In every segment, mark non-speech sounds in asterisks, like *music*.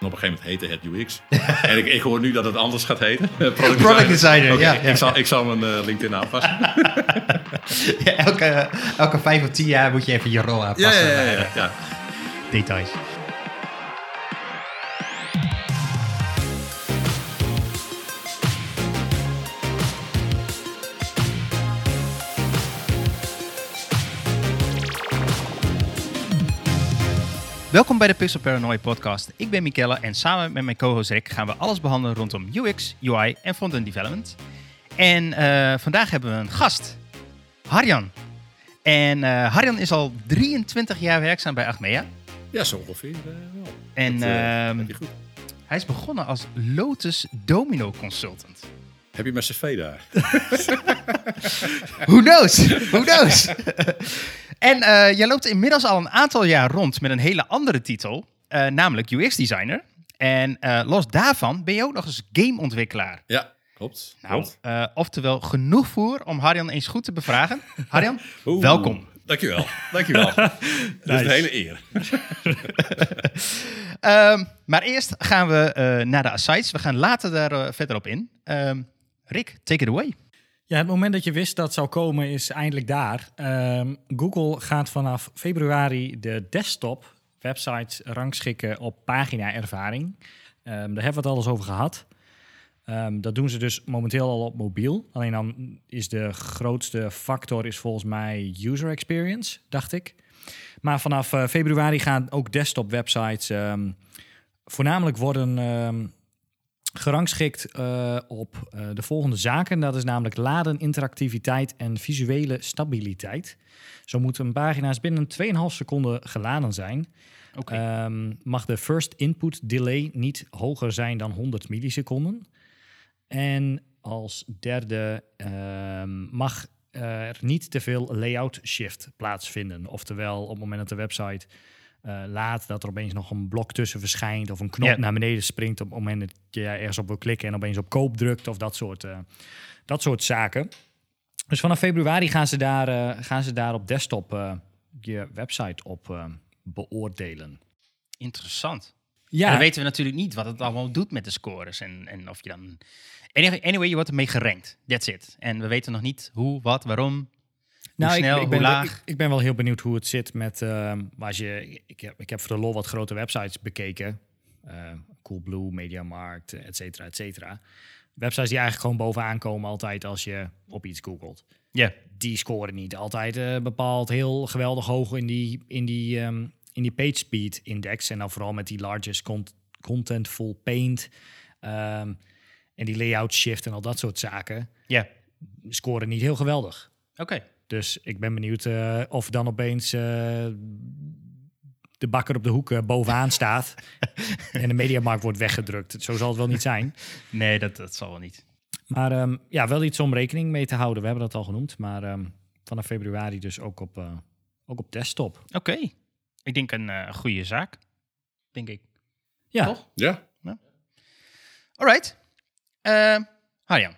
En op een gegeven moment heette het UX. en ik, ik hoor nu dat het anders gaat heten. *laughs* Product designer, ja, ja. Ik, zal, ik zal mijn eh, LinkedIn aanpassen. *laughs* Ja, elke, elke vijf of tien jaar moet je even je rol aanpassen. ja, ja, ja. Details. Welkom bij de Pixel Paranoia podcast. Ik ben Mikelle en samen met mijn co-host Rick gaan we alles behandelen rondom UX, UI en front-end development. En eh, vandaag hebben we een gast, Harjan. En eh, Harjan is al 23 jaar werkzaam bij Achmea. Ja, zo ongeveer eh, wel. En Dat, eh, ehm, goed. hij is begonnen als Lotus Domino Consultant. Heb je mijn cv daar? *laughs* Who knows? Who knows? *laughs* en eh, jij loopt inmiddels al een aantal jaar rond met een hele andere titel, eh, namelijk UX designer. En eh, los daarvan ben je ook nog eens gameontwikkelaar. Ja, klopt. Nou, klopt. oftewel genoeg voer om Harjan eens goed te bevragen. *laughs* Harjan, Oeh, welkom. Dankjewel. Dankjewel. *laughs* Dat is een hele eer. *laughs* Ehm, maar eerst gaan we naar de asides. We gaan later daar verder op in. Ehm, Rick, take it away. Ja, het moment dat je wist dat zou komen is eindelijk daar. Ehm, Google gaat vanaf februari de desktop websites rangschikken op pagina-ervaring. Ehm, daar hebben we het al eens over gehad. Ehm, dat doen ze dus momenteel al op mobiel. Alleen dan is de grootste factor is volgens mij user experience, dacht ik. Maar vanaf eh, februari gaan ook desktop websites voornamelijk worden gerangschikt eh, op eh, de volgende zaken. Dat is namelijk laden, interactiviteit en visuele stabiliteit. Zo moeten pagina's binnen 2,5 seconden geladen zijn. Oké. Ehm, mag de first input delay niet hoger zijn dan 100 milliseconden. En als derde ehm, mag er niet te veel layout shift plaatsvinden. Oftewel, op het moment dat de website eh, laat, dat er opeens nog een blok tussen verschijnt of een knop naar beneden springt op het moment dat je ergens op wil klikken en opeens op koop drukt of dat soort, eh, dat soort zaken. Dus vanaf februari gaan ze daar, eh, gaan ze daar op desktop je website op beoordelen. Interessant. Ja, En dan weten we natuurlijk niet wat het allemaal doet met de scores. En, en of je dan... Anyway, anyway, je wordt ermee gerankt. That's it. En we weten nog niet hoe, wat, waarom. Nou, snel, ik, ik ben, laag? Ik, ik ben wel heel benieuwd hoe het zit met. maar als je, ik, heb, ik heb voor de lol wat grote websites bekeken. Eh, Coolblue, Mediamarkt, et cetera, et cetera. Websites die eigenlijk gewoon bovenaan komen altijd als je op iets googelt. Ja. Die scoren niet altijd eh, bepaald heel geweldig hoog in die, in die, ehm, in die page speed index. En dan vooral met die largest cont contentful paint. ehm, en die layout shift en al dat soort zaken. Ja. Scoren niet heel geweldig. Oké. Dus ik ben benieuwd eh, of dan opeens eh, de bakker op de hoek eh, bovenaan staat en de mediamarkt wordt weggedrukt. Zo zal het wel niet zijn. Nee, dat, dat zal wel niet. Maar ehm, ja, wel iets om rekening mee te houden. We hebben dat al genoemd. Maar ehm, vanaf februari dus ook op, eh, ook op desktop. Oké. Ik denk een eh, goede zaak. Denk ik. Ja, Toch? Ja. Alright. Eh Harjan,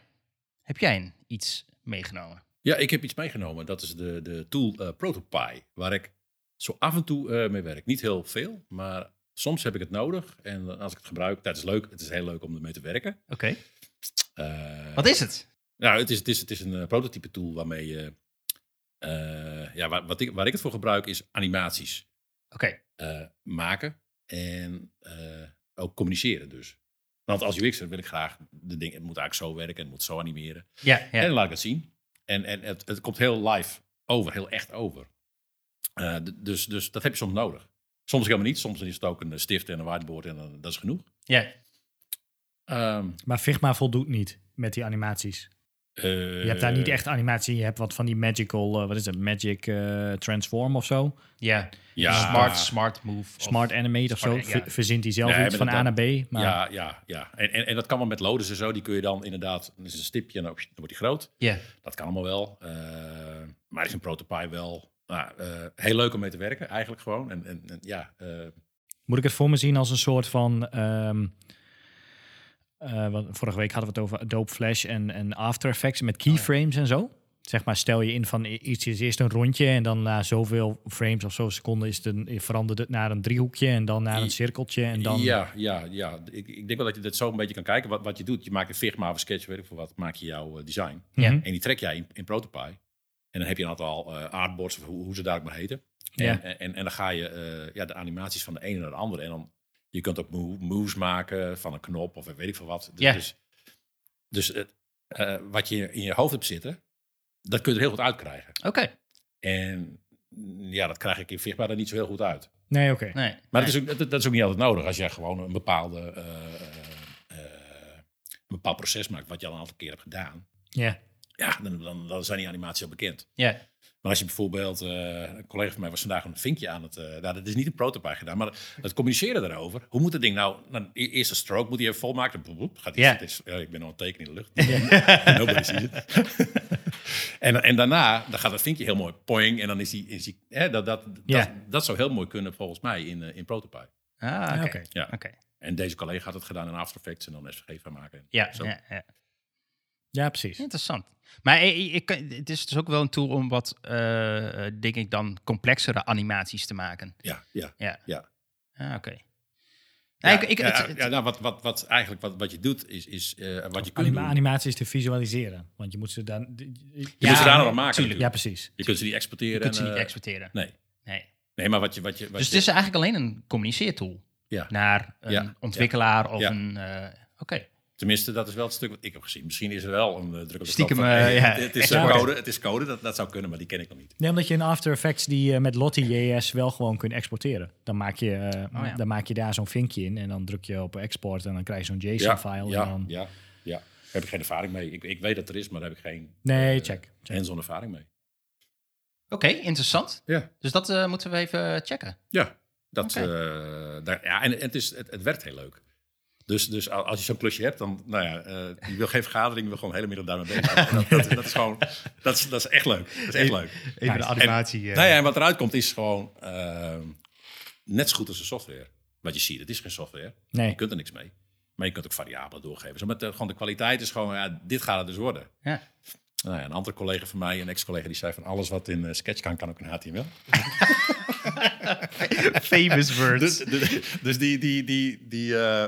heb jij een, iets meegenomen? Ja, ik heb iets meegenomen. Dat is de, de tool eh Protopie, waar ik zo af en toe eh, mee werk. Niet heel veel, maar soms heb ik het nodig. En als ik het gebruik, dat is leuk. Het is heel leuk om ermee te werken. Oké. Eh, Wat is het? Nou, het is, het is, het is een prototype tool waarmee je... ja, waar, wat ik, waar ik het voor gebruik is animaties Oké. maken en ook communiceren dus. Want als UX'er wil ik graag de dingen, het moet eigenlijk zo werken, het moet zo animeren. Ja, En ja. dan laat ik het zien. En, en het, het komt heel live over, heel echt over. Eh, dus, dus dat heb je soms nodig. Soms helemaal niet. Soms is het ook een stift en een whiteboard en dan, dat is genoeg. ja. Ehm, maar Figma voldoet niet met die animaties. Eh, Je hebt daar niet echt animatie. Je hebt wat van die magical, eh, wat is het, magic eh, transform of zo. Ja. Ja. Smart, smart move. Smart animate of zo. Ja. Verzint hij zelf Nee, iets van A naar B. Maar Ja, ja, ja. En, en, en dat kan wel met loaders en zo. Die kun je dan inderdaad, dan is een stipje en dan wordt die groot. Ja. Dat kan allemaal wel. Eh, maar is een prototype wel nou, eh, heel leuk om mee te werken, eigenlijk gewoon. En, en, en ja, eh, Moet ik het voor me zien als een soort van. ehm, eh, wat, vorige week hadden we het over Adobe Flash en, en After Effects met keyframes en zo. Zeg maar, stel je in van iets is eerst een rondje en dan na zoveel frames of zo seconden is het een, verandert het naar een driehoekje en dan naar een cirkeltje en dan... Ja, ja, ja. Ik, ik denk wel dat je dit zo een beetje kan kijken. Wat, wat je doet, je maakt een Figma of een Sketch, weet ik veel wat, maak je jouw eh, design. Mhm. Ja. En die trek jij in, in Protopie. En dan heb je een aantal eh artboards, of hoe, hoe ze daar ook maar heten. Ja. En, en, en dan ga je eh, ja, de animaties van de ene naar de andere. En dan, je kunt ook move- moves maken van een knop of weet ik veel wat. Dus, Ja. dus, dus het, eh, wat je in je hoofd hebt zitten, dat kun je er heel goed uitkrijgen. Oké. En mm, ja, dat krijg ik in Figma er niet zo heel goed uit. Nee, oké. Nee. Maar dat, is ook, dat, dat is ook niet altijd nodig als jij gewoon een bepaalde eh, eh, eh, een bepaald proces maakt, wat je al een aantal keer hebt gedaan. Ja. Ja, dan, dan, dan zijn die animaties al bekend. Ja. Maar als je bijvoorbeeld, eh, een collega van mij was vandaag een vinkje aan het, eh nou, dat is niet een prototype gedaan, maar het communiceren daarover. Hoe moet het ding nou, nou e- eerst een stroke moet hij even volmaken. Boep, boep, gaat is, ja, ik ben al een teken in de lucht. *laughs* Nobody sees it. *laughs* en, en daarna, dan gaat het vinkje heel mooi poing en dan is die, is die hè, dat, dat, dat, dat zou heel mooi kunnen volgens mij in, eh, in prototype. Ah, oké. Ja. En deze collega had het gedaan in After Effects en dan SVG van maken. Ja, Zo. ja, ja. Ja, precies. Interessant. Maar ik, ik, het is dus ook wel een tool om wat, eh, eh, denk ik dan, complexere animaties te maken. Ja, ja. Ja. Ja. Ah, oké. Ja, Nee, ik, ik, ja, het- ja, nou, wat, wat, wat eigenlijk wat, wat je doet is, is eh, wat je kunt Anima doen. animaties te visualiseren. Want je moet ze dan... Je Ja, kunt ze daar nog maken. tuurlijk. natuurlijk. Ja, precies. Je kunt ze niet exporteren. je kunt ze niet eh, exporteren. Nee. Nee. nee, maar wat je... Wat je wat Dus je, het is eigenlijk alleen een communiceertool ja. naar een Ja. ontwikkelaar of Ja. een... eh, Oké. Tenminste, dat is wel het stuk wat ik heb gezien. Misschien is er wel een uh, druk op de Stiekem, van, eh, *laughs* hey, ja, het, is eh, code, het is code dat, dat zou kunnen, maar die ken ik nog niet. Nee, omdat je in After Effects die met Lottie JS wel gewoon kunt exporteren. Dan maak je, eh, Oh ja. dan maak je daar zo'n vinkje in en dan druk je op export en dan krijg je zo'n JSON-file. ja, en dan... ja, ja. Daar heb ik geen ervaring mee. Ik, ik weet dat er is, maar daar heb ik geen Nee, check. check. hands-on ervaring mee. Oké, interessant. Ja. Dus dat eh, moeten we even checken. Ja, dat, eh, daar, ja en, en het, is, het, het werkt heel leuk. Dus, dus al- als je zo'n klusje hebt, dan, nou ja, eh, je wil geen vergadering, je wil gewoon de hele middag daarmee bezig. zijn. En dat, dat, dat is gewoon, dat is, dat is echt leuk. Dat is echt leuk. Even de animatie. eh. Nou ja, en wat eruit komt is gewoon eh, net zo goed als de software. Wat je ziet, het is geen software. Je kunt er niks mee. Maar je kunt ook variabelen doorgeven. Zo met de, gewoon de kwaliteit is gewoon, ja, dit gaat het dus worden. Ja. Nou ja, een andere collega van mij, een ex-collega, die zei van alles wat in eh, Sketch kan, kan ook in HTML. *laughs* *laughs* Famous words. Dus, dus, dus die, die, die, die eh,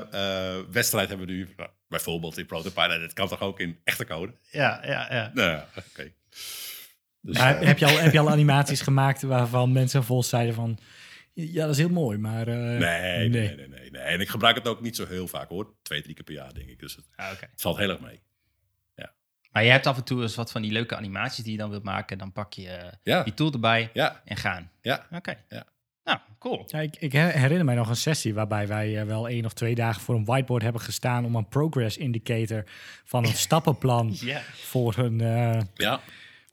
eh, wedstrijd hebben we nu nou, bijvoorbeeld in Prototype. Nou, Dat kan toch ook in echte code? ja, ja, ja. Nou ja, oké. Dus, eh, heb, je al, heb je al animaties gemaakt waarvan mensen vol zeiden van... Ja, dat is heel mooi, maar... eh, nee, nee, nee, nee, nee, nee. En ik gebruik het ook niet zo heel vaak hoor. Twee, drie keer per jaar denk ik. Dus het, Ah, oké. het valt heel erg mee. Maar je hebt af en toe eens wat van die leuke animaties die je dan wilt maken. Dan pak je eh, Ja, die tool erbij ja, en gaan. ja. Oké. Ja. Nou, cool. Ja, ik, ik her- herinner mij nog een sessie waarbij wij eh, wel één of twee dagen voor een whiteboard hebben gestaan om een progress indicator van een *laughs* stappenplan voor een, eh, ja.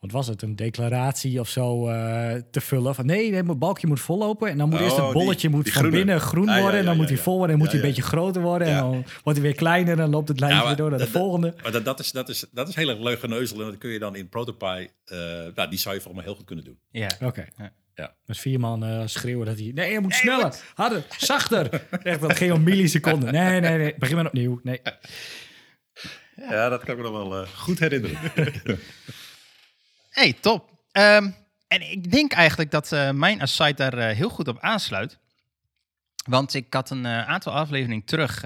Wat was het, een declaratie of zo eh, te vullen. Van nee, nee, mijn balkje moet vollopen en dan moet eerst Oh, het bolletje die- moet die van groene. binnen groen Ah, ja, worden en dan ja, moet hij ja. vol worden en moet Ja, hij een beetje groter worden en dan wordt hij weer kleiner en dan loopt het lijntje Ja, maar weer door naar de dat- volgende. Maar dat, dat, is, dat, is, dat is heel erg leuk geneuzel. En dat kun je dan in Protopie... eh nou, die zou je volgens mij heel goed kunnen doen. Ja. Oké. Ja. Ja. Dus vier man eh, schreeuwen dat hij... Nee, hij moet sneller, harder, zachter. *laughs* Echt, dat ging om milliseconden. Nee, nee, nee. Begin maar opnieuw. Nee. Ja, dat kan ik me nog wel eh, goed herinneren. *laughs* Hey, top. Ehm, en ik denk eigenlijk dat eh, mijn aside daar eh, heel goed op aansluit. Want ik had een eh, aantal afleveringen terug.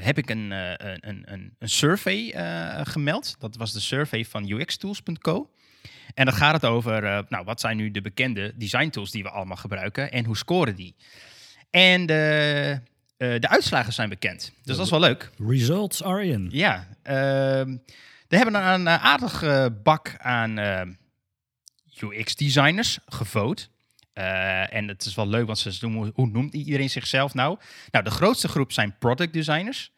heb ik een, een, een, een, survey gemeld. Dat was de survey van UXtools.co. En dan gaat het over, nou, wat zijn nu de bekende design tools die we allemaal gebruiken en hoe scoren die? En de, de uitslagen zijn bekend. Dus dat is wel leuk. Results are in. Ja, ehm we hebben een, een aardige bak aan UX-designers gevoot. Eh, en het is wel leuk, want ze noemen, hoe noemt iedereen zichzelf nou? Nou, de grootste groep zijn product designers.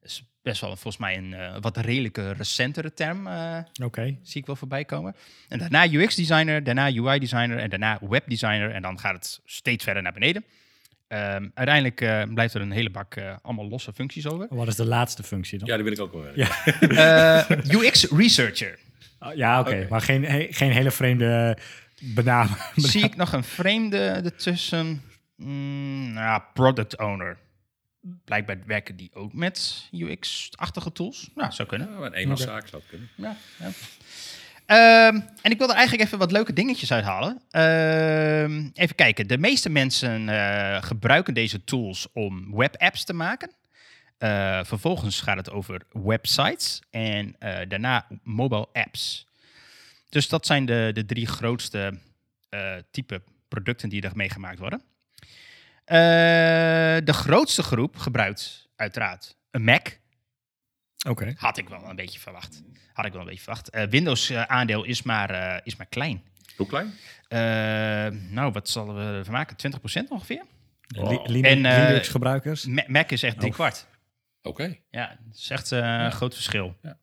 Dat is best wel volgens mij een eh, wat redelijke recentere term, eh, Oké. zie ik wel voorbij komen. En daarna UX-designer, daarna UI-designer en daarna web-designer. En dan gaat het steeds verder naar beneden. Ehm, uiteindelijk eh, blijft er een hele bak eh, allemaal losse functies over. Wat is de laatste functie dan? Ja, die wil ik ook wel weten. Ja. *laughs* Eh, UX-researcher. Oh, ja, oké. Maar geen, he- geen hele vreemde benam. *laughs* Zie ik nog een vreemde ertussen? Mm, nou, product owner. Blijkbaar werken die ook met UX-achtige tools. Nou, zou kunnen. Ja, maar een eenmanszaak zou het kunnen. Ja, ja. Ehm, en ik wil er eigenlijk even wat leuke dingetjes uithalen. Ehm, even kijken. De meeste mensen eh, gebruiken deze tools om webapps te maken. Eh, vervolgens gaat het over websites en eh, daarna mobile apps. Dus dat zijn de, de drie grootste type producten die er meegemaakt worden. De grootste groep gebruikt uiteraard een Mac. Oké. Had ik wel een beetje verwacht. Had ik wel een beetje verwacht. Eh, Windows eh, aandeel is maar, eh, is maar klein. Hoe klein? Eh, nou, wat zullen we ervan maken? 20% ongeveer? Oh. Li- Linux, En, eh, Linux gebruikers. Ma- Mac is echt drie Oh. kwart. Oké. Ja, dat is echt eh, een groot verschil. Ja.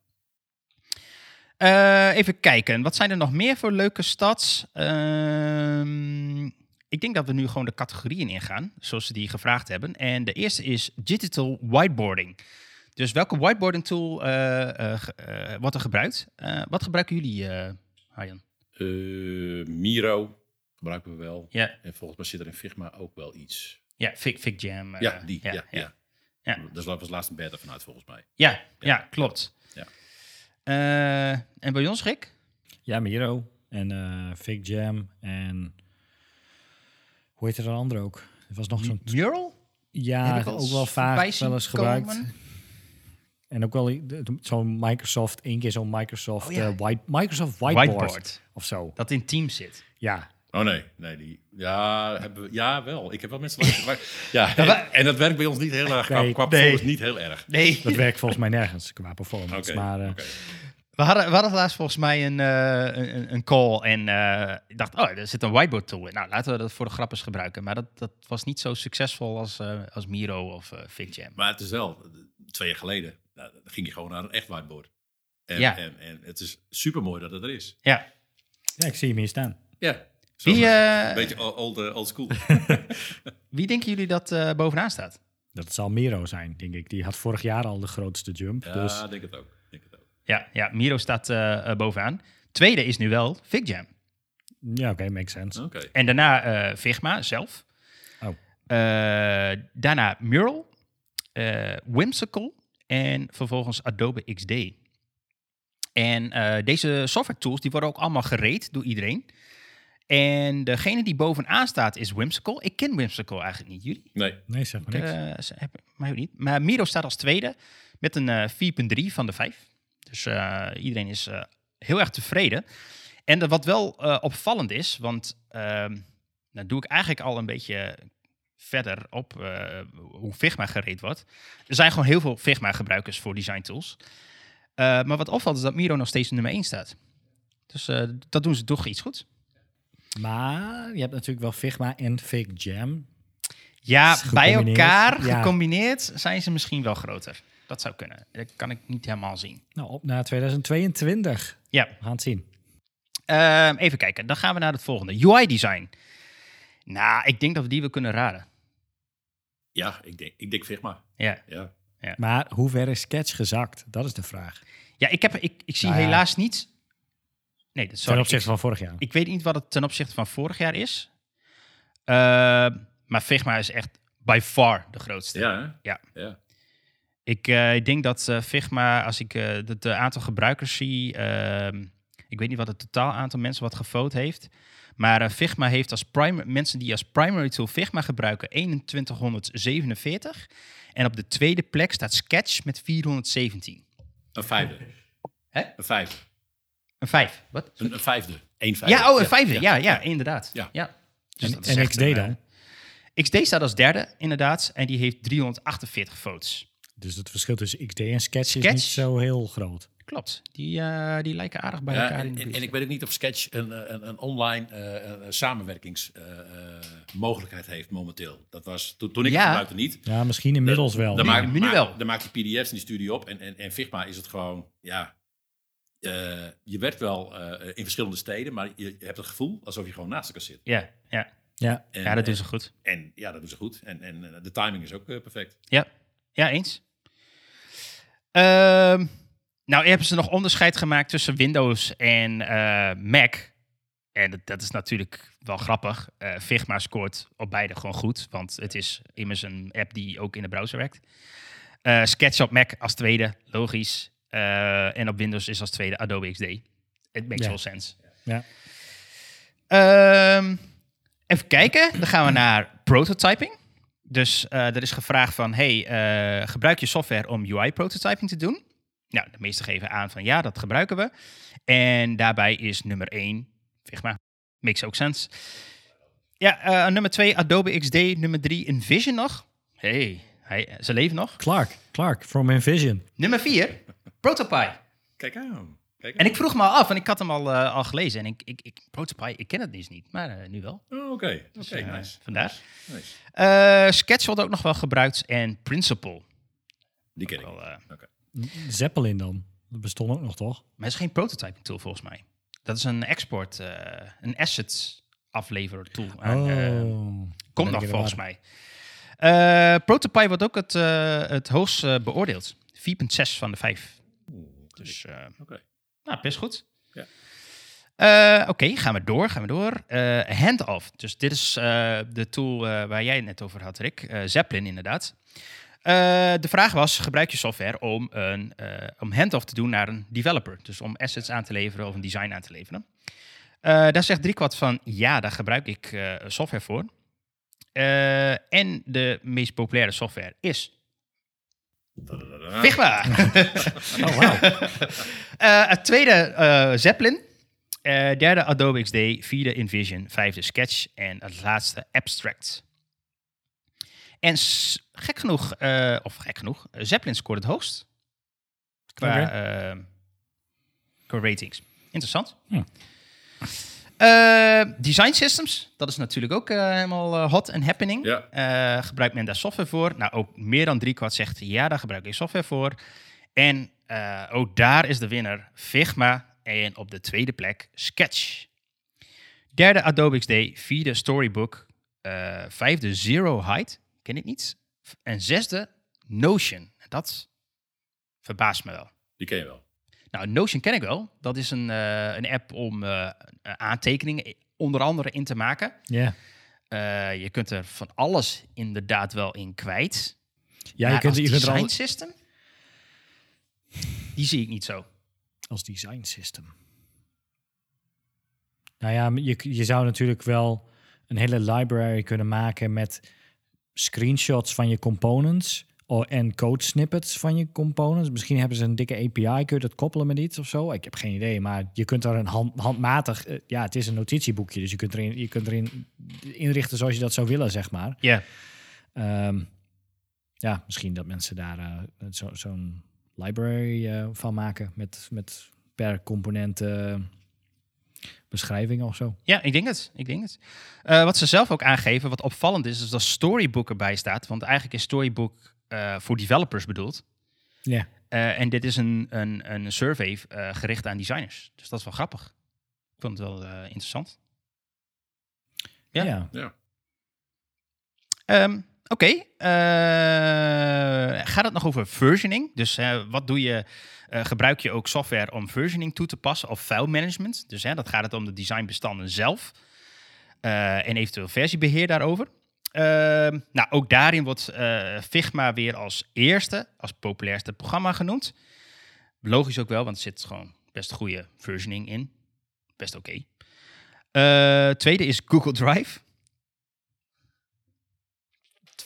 Eh, even kijken, wat zijn er nog meer voor leuke stats? Ehm, ik denk dat we nu gewoon de categorieën ingaan, zoals ze die gevraagd hebben. En de eerste is digital whiteboarding. Dus welke whiteboarding tool eh, eh, eh, wordt er gebruikt? Eh, wat gebruiken jullie, eh Arjan? Eh, Miro gebruiken we wel. Ja, En volgens mij zit er in Figma ook wel iets. ja Fig, Fig Jam. ja, die. Ja, ja, ja. ja. Ja. Dus daar was laatst een beta vanuit volgens mij. Ja, ja, klopt. Ja. Eh, en bij ons, Rick? Ja, Miro. En eh Fig Jam. En hoe heet er een andere ook? Er was nog zo'n... Mural? Ja, ook wel vaak wel eens komen. En ook wel zo'n Microsoft, één keer zo'n Microsoft, Oh ja. eh, white, Microsoft Whiteboard, Whiteboard. of zo. Dat in Teams zit. Ja, Oh nee, nee, die. Ja, hebben we, ja, wel. Ik heb wel mensen gebruiken. Ja, en, en dat werkt bij ons niet heel erg. Qua, Nee, qua nee. performance niet heel erg. Nee. dat werkt volgens mij nergens qua performance. Maar eh. We hadden, we hadden laatst volgens mij een, eh, een, een call en eh, ik dacht, oh, er zit een whiteboard tool in. Nou, laten we dat voor de grap eens gebruiken. Maar dat, dat was niet zo succesvol als, eh, als Miro of eh FigJam. Maar het is wel, twee jaar geleden nou, dan ging je gewoon naar een echt whiteboard. En, Ja. en, en het is super mooi dat het er is. Ja. ja, ik zie hem hier staan. Ja. Zo, Wie, eh, een beetje old, old, eh, old school. *laughs* Wie denken jullie dat eh, bovenaan staat? Dat zal Miro zijn, denk ik. Die had vorig jaar al de grootste jump. Ja, Dus denk het ook. Denk het ook. Ja, ja Miro staat eh, eh, bovenaan. Tweede is nu wel FigJam. ja, oké, makes sense. Oké. En daarna eh Figma zelf. Oh. Eh, daarna Mural, eh, Whimsical en vervolgens Adobe XD. En eh, deze software tools die worden ook allemaal gereed door iedereen. En degene die bovenaan staat is Whimsical. Ik ken Whimsical eigenlijk niet. Jullie? Nee. Nee, zeg maar niks. Eh, ze hebben- mij ook niet. Maar Miro staat als tweede met een eh 4.3 van de 5. Dus eh, iedereen is eh, heel erg tevreden. En wat wel eh, opvallend is, want ehm dan doe ik eigenlijk al een beetje verder op eh, hoe Figma gereed wordt. Er zijn gewoon heel veel Figma-gebruikers voor design tools. Eh, maar wat opvalt is dat Miro nog steeds nummer 1 staat. Dus eh, dat doen ze toch iets goed. Maar je hebt natuurlijk wel Figma en Fig Jam. Ja, bij elkaar Ja. gecombineerd zijn ze misschien wel groter. Dat zou kunnen. Dat kan ik niet helemaal zien. Nou, op naar 2022. Ja, We gaan het zien. ehm, even kijken. Dan gaan we naar het volgende. UI-design. Nou, ik denk dat we die wel kunnen raden. Ja, ik denk, ik denk Figma. Ja, Ja. Maar hoe ver is Sketch gezakt? Dat is de vraag. ja ik, heb, ik, ik zie Nou ja. helaas niet... Nee, dat Ten sorry. opzichte ik, van vorig jaar. ik weet niet wat het ten opzichte van vorig jaar is. Ehm, maar Figma is echt by far de grootste. Ja? Ja. ja. Ik, eh, ik denk dat eh, Figma, als ik eh, het eh, aantal gebruikers zie, ehm, ik weet niet wat het totaal aantal mensen wat gefoot heeft, maar eh, Figma heeft als prime, mensen die als primary tool Figma gebruiken 2147 en op de tweede plek staat Sketch met 417. Een vijfde. Hè? Een vijfde. Een vijf. Wat? Een, een vijfde. Eén vijfde. Ja, oh, een vijfde. Ja, ja, inderdaad. Ja. Ja. Dus En, echt XD dan? eh, XD staat als derde, inderdaad, en die heeft 348 votes. Dus het verschil tussen XD en Sketch, is niet zo heel groot. Klopt. Die, eh, die lijken aardig bij Ja, elkaar in en, de en, buurt. en ik weet ook niet of Sketch een, eh, een, een online eh, samenwerkingsmogelijkheid heeft momenteel. Dat was toen, toen ik Ja. het gebruikte niet. Ja, misschien inmiddels wel. Dan, maak, nu wel. dan maak je PDF's in die studio op. En, en, en Figma is het gewoon, ja. eh, je werkt wel eh, in verschillende steden, maar je, je hebt het gevoel alsof je gewoon naast elkaar zit. Ja, ja. Ja, En, ja, dat doen ze goed. En ja, dat doen ze goed. En, en de timing is ook perfect. Ja, ja eens. Ehm, nou, hebben ze nog onderscheid gemaakt tussen Windows en eh, Mac. En dat, dat is natuurlijk wel grappig. Eh, Figma scoort op beide gewoon goed, want het is immers een app die ook in de browser werkt. Eh, Sketch op Mac als tweede, logisch. En op Windows is als tweede Adobe XD. it makes Ja. all sense. Ja. Ehm, even kijken. Dan gaan we naar prototyping. Dus er is gevraagd van, hey, gebruik je software om UI-prototyping te doen? Nou, de meesten geven aan van ja, dat gebruiken we. En daarbij is nummer 1, Figma. Makes ook sense. Ja, eh, nummer 2, Adobe XD. Nummer 3, InVision nog. hey, hij, ze leven nog. Clark, Clark, from Envision. Nummer 4, Protopy. Kijk aan. Kijk aan. En ik vroeg me al af, en ik had hem al, eh, al gelezen. En ik, ik, ik, Protopy, ik ken het dus niet, maar eh, nu wel. Oh, Oké, oké, eh, nice. vandaar. Nice. Eh, Sketch wordt ook nog wel gebruikt en Principle. Die ken ik. Wel, eh, Zeppelin dan. Dat bestond ook nog, toch? maar het is geen prototyping tool volgens mij. Dat is een export, eh, een assets aflever tool. En, eh, komt nog volgens mij. Eh Protopy wordt ook het, eh, het hoogst beoordeeld. 4,6 van de 5. Dus eh, Oké. nou, best goed. Ja. Eh, Oké, gaan we door, gaan we door. Eh handoff. Dus dit is eh, de tool eh, waar jij het net over had, Rick. Eh, Zeppelin, inderdaad. Eh, de vraag was, gebruik je software om, een, eh om handoff te doen naar een developer? Dus om assets aan te leveren of een design aan te leveren. Eh, daar zegt driekwart van, ja, daar gebruik ik software voor. En de meest populaire software is. Figma. *laughs* Oh. Eh, het tweede eh, Zeppelin. Eh, derde Adobe XD. Vierde InVision. Vijfde Sketch. En het laatste Abstract. En gek genoeg, eh, of gek genoeg, eh, Zeppelin scoort het hoogst. Qua, Oké. eh, qua ratings. Interessant. Hm. Design systems, dat is natuurlijk ook helemaal eh, hot en happening. Ja. Eh, gebruikt men daar software voor? Nou, ook meer dan driekwart zegt ja, daar gebruik ik software voor. En eh, ook daar is de winnaar Figma. En op de tweede plek Sketch. Derde Adobe XD. Vierde Storybook. eh, vijfde Zero Height. Ken ik niet. En zesde Notion. Dat verbaast me wel. Die ken je wel. Nou, Notion ken ik wel. Dat is een, eh, een app om eh, aantekeningen onder andere in te maken. Ja. Eh, je kunt er van alles inderdaad wel in kwijt. Ja, je Maar kunt, als je kunt design al system, die zie ik niet zo. als design system. Nou ja, je, je zou natuurlijk wel een hele library kunnen maken met screenshots van je components en code snippets van je components. Misschien hebben ze een dikke API, kun je dat koppelen met iets of zo? Ik heb geen idee, maar je kunt er een hand, handmatig... eh, ja, het is een notitieboekje, dus je kunt erin, je kunt erin inrichten zoals je dat zou willen, zeg maar. Ja, Ehm, ja, misschien dat mensen daar eh, zo, zo'n library eh, van maken met, met per component eh, beschrijvingen of zo. ja ik denk het. Ik denk het. Eh, wat ze zelf ook aangeven, wat opvallend is, is dat Storybook erbij staat. Want eigenlijk is Storybook eh, voor developers bedoeld. Ja. Eh, en dit is een, een, een survey eh, gericht aan designers. Dus dat is wel grappig. Ik vond het wel eh, interessant. Ja. Ja. Ja. Ehm, Oké, eh, gaat het nog over versioning? Dus wat doe je? eh, gebruik je ook software om versioning toe te passen of file management? Dus dat gaat het om de designbestanden zelf eh, en eventueel versiebeheer daarover. Ehm, nou, ook daarin wordt Figma weer als eerste, als populairste programma genoemd. Logisch ook wel, want er zit gewoon best goede versioning in. Best oké. Tweede is Google Drive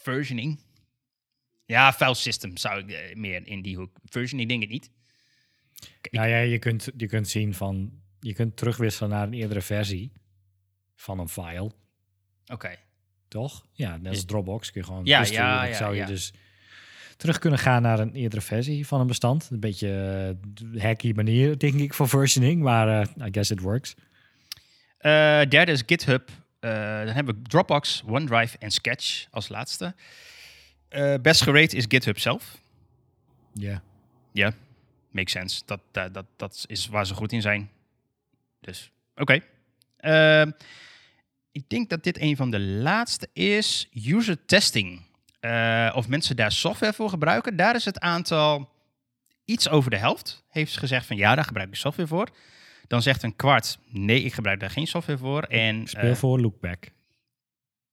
versioning. Ja, file system zou ik eh, meer in die hoek. Versioning denk ik niet. Nou ja, je kunt, je kunt zien van, je kunt terugwisselen naar een eerdere versie van een file, Oké. toch? Ja, net als. Dropbox kun je gewoon Ja, ja, ja, zou je ja. dus terug kunnen gaan naar een eerdere versie van een bestand. Een beetje eh, hacky manier, denk ik, voor versioning, maar eh, I guess it works. Derde is GitHub. Eh, dan hebben we Dropbox, OneDrive en Sketch als laatste. Eh, best gerate is GitHub zelf. Ja. Ja, makes sense. Dat, dat, dat, dat is waar ze goed in zijn. Dus, oké. Ehm, ik denk dat dit een van de laatste is. User testing. Eh, of mensen daar software voor gebruiken. Daar is het aantal iets over de helft. Heeft ze gezegd van ja, daar gebruik ik software voor. Dan zegt een kwart, nee, ik gebruik daar geen software voor. En, Speel eh, voor Lookback.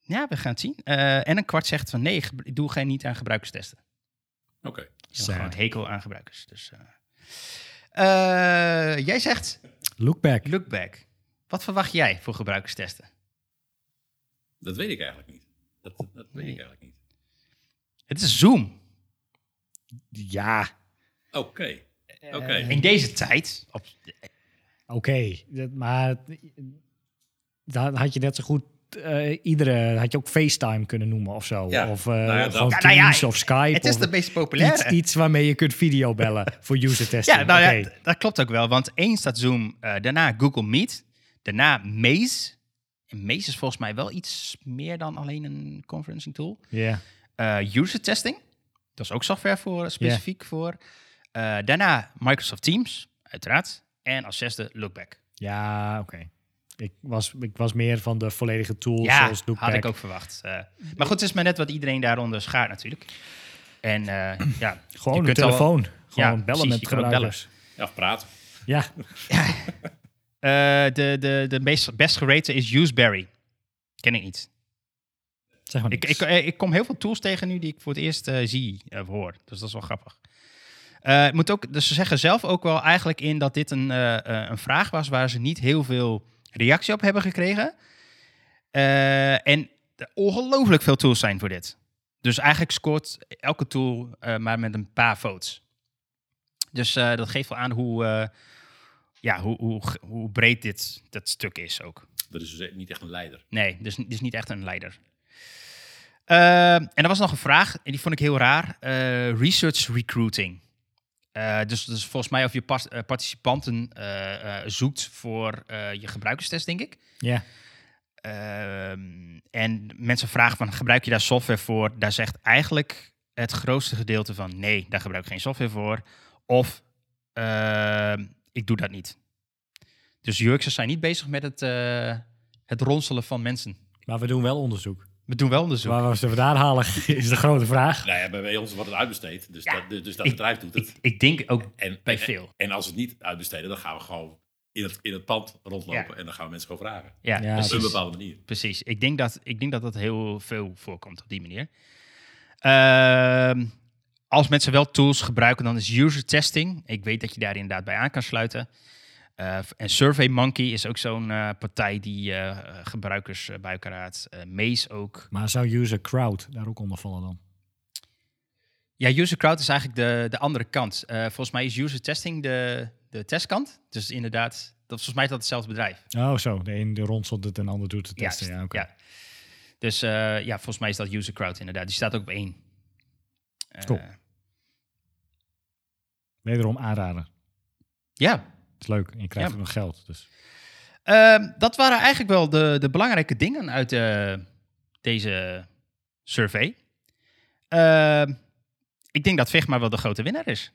ja, we gaan het zien. Eh, en een kwart zegt van nee, ik doe geen niet aan gebruikerstesten. Oké. Ik heb Sad. gewoon hekel aan gebruikers. Dus, eh. Eh, jij zegt Lookback. Lookback. Wat verwacht jij voor gebruikerstesten? Dat weet ik eigenlijk niet. Dat, dat weet ik eigenlijk niet. Het is Zoom. Ja, Oké. Oké. In deze tijd. Op, oké. Maar dan had je net zo goed eh, iedere... Had je ook FaceTime kunnen noemen of zo. Ja. Of eh, Nou ja, dat- gewoon Ja, nou Teams of Skype. het is de meest populaire. iets, iets waarmee je kunt videobellen *laughs* voor user testing. Ja, nou dat klopt ook wel. Want één staat Zoom, eh, daarna Google Meet, daarna Maze. En Maze is volgens mij wel iets meer dan alleen een conferencing tool. Ja. User testing, dat is ook software voor, specifiek voor. Daarna Microsoft Teams, uiteraard. En als zesde Lookback. Ja, oké. Ik, was, ik was meer van de volledige tools Ja, zoals Lookback. had ik ook verwacht. Eh, maar goed, het is maar net wat iedereen daaronder schaart natuurlijk. En eh, ja, Gewoon je een al- telefoon. Gewoon Ja, bellen precies, met bellen. gebruikers. Ja, of praten. Ja, *laughs* Eh, de, de, de meest, best gerate is Useberry. Ken ik niet. zeg maar Ik, ik, ik kom heel veel tools tegen nu die ik voor het eerst zie of hoor. Dus dat is wel grappig. Het moet ook, dus ze zeggen zelf ook wel eigenlijk in dat dit een, eh, eh, een vraag was waar ze niet heel veel reactie op hebben gekregen. Eh, en er ongelooflijk veel tools zijn voor dit. Dus eigenlijk scoort elke tool maar met een paar votes. Dus dat geeft wel aan hoe, ja, hoe, hoe, hoe breed dit, dat stuk is ook. Dat is dus niet echt een leider. Nee, dus, dus niet echt een leider. En er was nog een vraag, en die vond ik heel raar. Research recruiting. Eh, dus, dus volgens mij of je pas- eh, participanten eh, zoekt voor je gebruikerstest, denk ik. ja. Ehm, en mensen vragen van, gebruik je daar software voor? Daar zegt eigenlijk het grootste gedeelte van, nee, daar gebruik ik geen software voor. Of, ehm, ik doe dat niet. Dus UX'ers zijn niet bezig met het, het ronselen van mensen. Maar we doen wel onderzoek. We doen wel onderzoek. Waar we ze vandaan halen *laughs* is de grote vraag. Nou ja, bij- ons wordt het uitbesteed. Dus, Ja. dat, dus dat Ik- bedrijf doet het. Ik, ik denk ook En, bij en- veel. En als we het niet uitbesteden, dan gaan we gewoon in het, in het pand rondlopen. Ja. En dan gaan we mensen gewoon vragen. Ja, Ja, Op precies. een bepaalde manier. precies. Ik denk, dat, ik denk dat dat heel veel voorkomt op die manier. Ehm, als mensen wel tools gebruiken, dan is user testing. Ik weet dat je daar inderdaad bij aan kan sluiten. Eh, en SurveyMonkey is ook zo'n eh, partij die eh, gebruikers bij elkaar raadt. Maze ook. Maar zou user crowd daar ook onder vallen dan? Ja, user crowd is eigenlijk de, de andere kant. Volgens mij is user testing de, de testkant. Dus inderdaad, dat, volgens mij is dat hetzelfde bedrijf. Oh, zo. De een de ronselt het en de ander doet het testen. Ja, oké. ja. Dus ja, volgens mij is dat user crowd inderdaad. Die staat ook op één. Eh, Cool. Wederom aanraden. Ja, is leuk. En je krijgt Ja. ook nog geld. Dus. Ehm, dat waren eigenlijk wel de, de belangrijke dingen uit eh, deze survey. Ehm, ik denk dat Figma wel de grote winnaar is.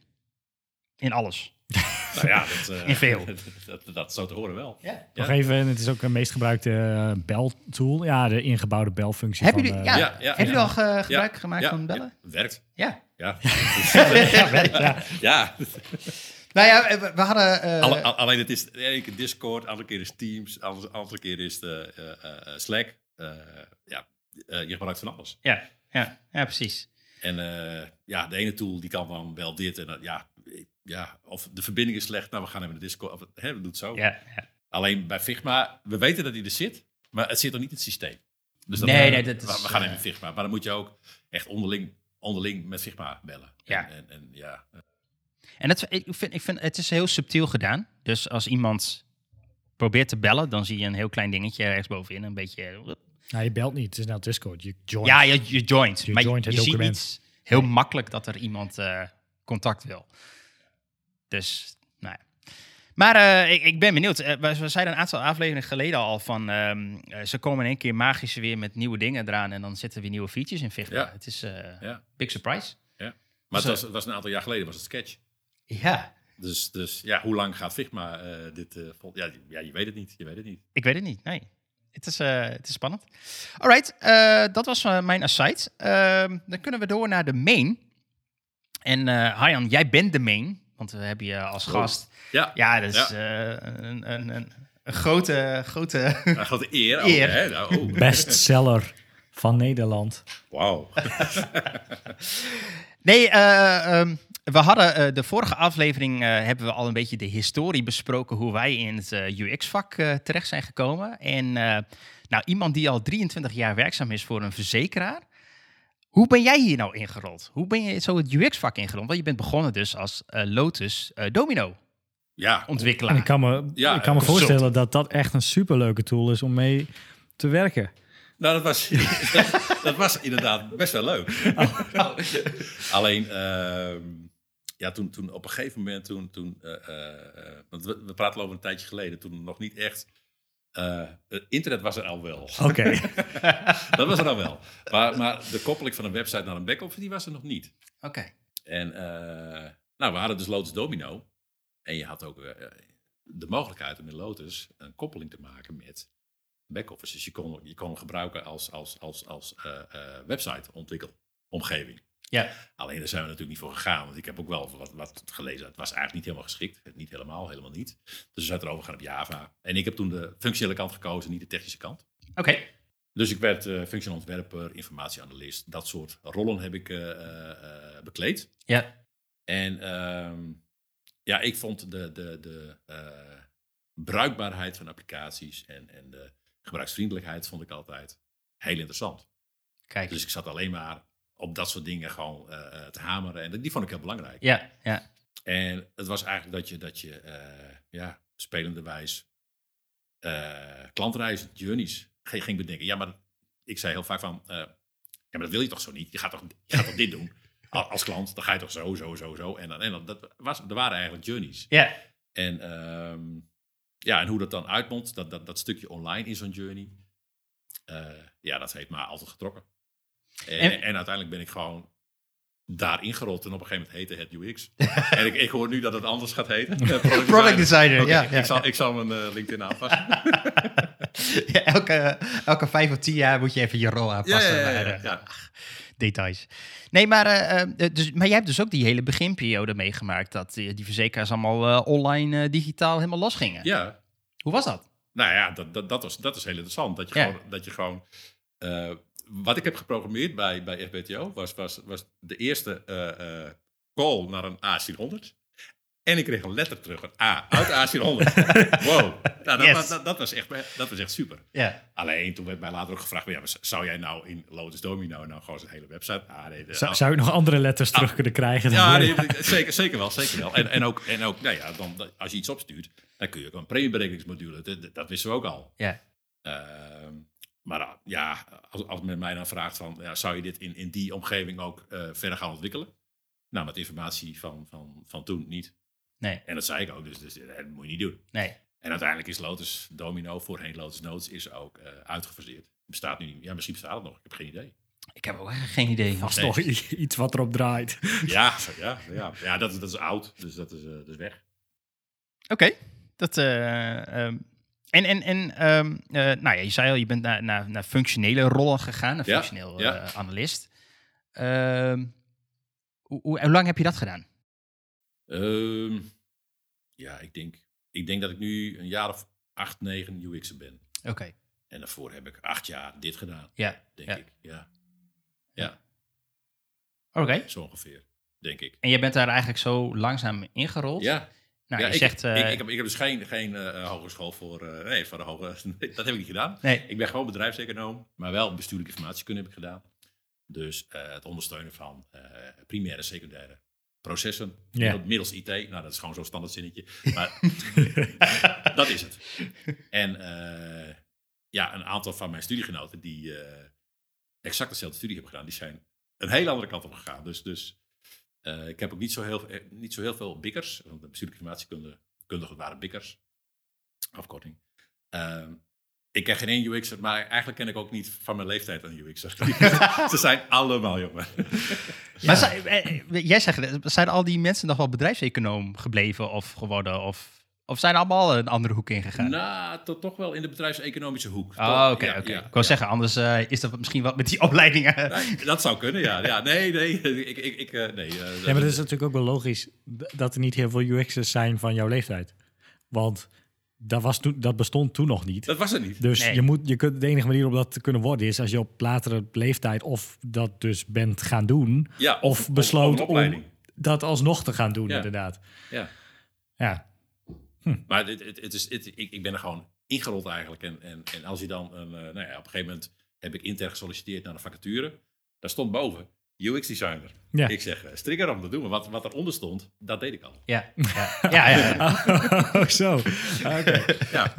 In alles. *laughs* Nou ja, dat, eh, In veel. *laughs* dat, dat, dat zou te horen wel. Ja. Ja. Nog even, het is ook een meest gebruikte eh, beltool. Ja, de ingebouwde belfunctie van... jullie, ja, ja, jullie ja. al ge- gebruik Ja, gemaakt ja, van bellen? ja, werkt. Ja. Ja. *laughs* ja. Nou ja, we, we hadden... eh, Alle- al- alleen het is de ene keer Discord, de andere keer is Teams, de andere, andere keer is de eh, eh, Slack. Eh, ja, eh, je gebruikt van alles. ja, ja, ja, precies. En eh, ja, de ene tool die kan dan wel dit en dat, ja, ja, of de verbinding is slecht, nou we gaan even naar Discord, of hè, we doen het zo. Ja, ja. Alleen bij Figma, we weten dat hij er zit, maar het zit nog niet in het systeem. Dus Nee, eh, nee, dat we- is, we gaan even Figma, maar dan moet je ook echt onderling, onderling met Figma bellen. Ja. En, en, en ja, En het, ik, vind, ik vind het is heel subtiel gedaan. Dus als iemand probeert te bellen, dan zie je een heel klein dingetje rechtsbovenin. Een beetje. Nou, je belt niet. Het is nou Discord. Je joint. Ja, je, je joint. Je maar joint je, het je ziet niet heel makkelijk dat er iemand eh, contact wil. Dus, nou ja. Maar eh, ik, ik ben benieuwd. Eh, we, we zeiden een aantal afleveringen geleden al van... ehm, eh, ze komen in één keer magisch weer met nieuwe dingen eraan... en dan zitten weer nieuwe features in Figma. Ja. Het is eh ja, big surprise. ja. Maar het was, het was een aantal jaar geleden, was het Sketch. Ja, Dus, dus ja, hoe lang gaat Figma eh, dit eh, vol- ja, ja, je weet het niet. Je weet het niet. Ik weet het niet, nee. Het is, eh, het is spannend. Alright, eh, dat was mijn aside. Ehm, dan kunnen we door naar de main. En eh Harjan, jij bent de main, want we hebben je als gast. Ja, Ja, dat is eh, een, een, een, een grote, grote... een grote eer. Eer. hè? Nou, oh, *laughs* Bestseller van Nederland. wauw. *laughs* Nee, eh, ehm, we hadden eh, de vorige aflevering eh, hebben we al een beetje de historie besproken hoe wij in het eh, UX-vak terecht zijn gekomen. En eh, nou, iemand die al 23 jaar werkzaam is voor een verzekeraar. Hoe ben jij hier nou ingerold? Hoe ben je zo het UX-vak ingerold? Want je bent begonnen dus als eh, Lotus eh, Domino Ja, ontwikkelaar. En ik kan me, Ja, ik kan me consult. voorstellen dat dat echt een superleuke tool is om mee te werken. Nou, dat was, *laughs* dat, dat was inderdaad best wel leuk. Alleen, ehm, ja, toen, toen op een gegeven moment, toen, toen eh, eh, eh, want we, we praten over een tijdje geleden, toen nog niet echt, het internet was er al wel. Oké. *laughs* dat was er al wel. Maar, maar de koppeling van een website naar een back-office, die was er nog niet. Oké. En nou, we hadden dus Lotus Domino. En je had ook de mogelijkheid om in Lotus een koppeling te maken met back-office. Dus je kon, je kon hem gebruiken als, als, als, als eh, eh, website ontwikkelomgeving. Ja. Alleen daar zijn we natuurlijk niet voor gegaan. Want ik heb ook wel wat, wat gelezen. Het was eigenlijk niet helemaal geschikt. Niet helemaal, helemaal niet. Dus we zijn erover gaan op Java. En ik heb toen de functionele kant gekozen, niet de technische kant. Oké. Dus ik werd uh, functioneel ontwerper, informatieanalist. Dat soort rollen heb ik eh, eh, eh, bekleed. Ja. En ehm, ja, ik vond de, de, de eh, bruikbaarheid van applicaties en, en de gebruiksvriendelijkheid vond ik altijd heel interessant. Kijk. Dus ik zat alleen maar op dat soort dingen gewoon eh, eh, te hameren. En die vond ik heel belangrijk. Ja, ja. En het was eigenlijk dat je, dat je eh, ja, spelende wijs eh, klantreizen, journeys ging, bedenken. Ja, maar ik zei heel vaak van, ja, maar dat wil je toch zo niet? Je gaat toch, je gaat toch dit doen? *laughs* Al- Als klant, dan ga je toch zo, zo, zo, zo. En dan, en dan dat was, er waren eigenlijk journeys. Ja. En, ehm, ja, en hoe dat dan uitmondt, dat, dat, dat stukje online in zo'n journey, ja, dat heeft me altijd getrokken. En, En- en, uiteindelijk ben ik gewoon daarin gerold en op een gegeven moment heette het UX. *laughs* en ik, ik hoor nu dat het anders gaat heten. Product, *laughs* Product designer, ja, ja. Ik, zal, ik zal mijn eh, LinkedIn aanpassen. *laughs* Ja, elke, elke vijf of tien jaar moet je even je rol aanpassen. Ja, eh. Details. Nee, maar, eh, dus, maar jij hebt dus ook die hele beginperiode meegemaakt. Dat die verzekeraars allemaal online digitaal helemaal losgingen. ja, Hoe was dat? Nou ja, dat, dat, dat, was, dat is heel interessant. Dat je gewoon. Dat je gewoon wat ik heb geprogrammeerd bij, bij FBTO was, was, was de eerste eh, eh, call naar een A400. En ik kreeg een letter terug, een A uit A400. *laughs* wow, nou, dat, Yes. was, dat, dat, was echt, dat was echt super. Ja. Alleen toen werd mij later ook gevraagd: ja, zou jij nou in Lotus Domino nou gewoon zijn hele website? Ah, nee, de- Zou, zou ik nog andere letters terug kunnen krijgen? dan- ja, nee, zeker, zeker wel, zeker wel. En, en ook, en ook nou ja, dan, als je iets opstuurt, dan kun je ook een premieberekeningsmodule. Dat, dat- dat wisten we ook al. Ja. Ehm, maar uh, ja, als, als men mij dan vraagt van, ja, zou je dit in, in die omgeving ook uh, verder gaan ontwikkelen? Nou, met informatie van, van, van toen niet. Nee. En dat zei ik ook, dus, dus dat moet je niet doen. Nee. En uiteindelijk is Lotus Domino, voorheen Lotus Notes, is ook uh, uitgefaseerd. Bestaat nu niet. Ja, misschien bestaat het nog. Ik heb geen idee. Ik heb ook geen idee. Vast nog iets wat erop draait. Ja, ja, ja. ja dat, dat is oud, dus dat is, uh, dat is weg. Oké, okay. dat... Um, en, en, en um, uh, nou ja, je zei al, je bent naar, naar, naar functionele rollen gegaan, naar Ja, functioneel ja. uh, analist. Um, hoe, hoe, hoe, lang heb je dat gedaan? Um, ja, ik denk, ik denk dat ik nu een jaar of acht, negen UX'er ben. Oké. Okay. En daarvoor heb ik acht jaar dit gedaan. Ja. Denk ik, ja. Ja. Oké. Okay. Zo ongeveer, denk ik. En je bent daar eigenlijk zo langzaam ingerold? Ja. Nou, ja, je ik, zegt, uh, ik, ik, heb, ik heb dus geen, geen uh, hogeschool voor. Uh, nee, voor de hoge. *laughs* Dat heb ik niet gedaan. Nee. Ik ben gewoon bedrijfseconoom, maar wel bestuurlijke informatiekunde heb ik gedaan. Dus uh, het ondersteunen van primaire en secundaire processen. Ja. Middels IT. Nou, dat is gewoon zo'n standaard zinnetje. Maar *laughs* dat is het. En ja, een aantal van mijn studiegenoten die exact dezelfde studie hebben gedaan, die zijn een hele andere kant op gegaan. Dus, dus uh, ik heb ook niet zo heel, niet zo heel veel bikkers. Want de bestuurlijke informatiekunde kundigen waren bikkers. Afkorting. Uh, ik ken geen één UX'er, maar eigenlijk ken ik ook niet van mijn leeftijd een UX'er. *laughs* *laughs* Ze zijn allemaal jongen. *laughs* Ja. Maar zijn, jij zegt, zijn al die mensen nog wel bedrijfseconoom gebleven of geworden? Of, of zijn allemaal een andere hoek ingegaan? Nou, tot, toch wel in de bedrijfseconomische hoek. Oh, oké. Okay, okay. ja, ik wou ja. zeggen, anders uh, is dat misschien wat met die *laughs* opleidingen. Nee, dat zou kunnen, ja. ja nee, nee. *laughs* Ik, ik, ik, uh, nee uh, ja, maar het is natuurlijk ook wel logisch dat er niet heel veel UX'ers zijn van jouw leeftijd. Want dat, was toen, dat bestond toen nog niet. Dat was er niet. Dus nee. je moet, je kunt, de enige manier om dat te kunnen worden is als je op latere leeftijd of dat dus bent gaan doen. Ja, of, of besloot of om dat alsnog te gaan doen, Ja. inderdaad. Ja. Ja, Maar het, het, het is, het, ik, ik ben er gewoon ingerold eigenlijk. En, en, en als je dan, een, eh, nou ja, op een gegeven moment heb ik intern gesolliciteerd naar een vacature. Daar stond boven UX designer. Ja. Ik zeg, uh, strikker om te doen. Maar wat, wat eronder stond, dat deed ik al. Ja, ja, ja. ja, ja. *laughs* oh, zo. Oké. *laughs* Ja.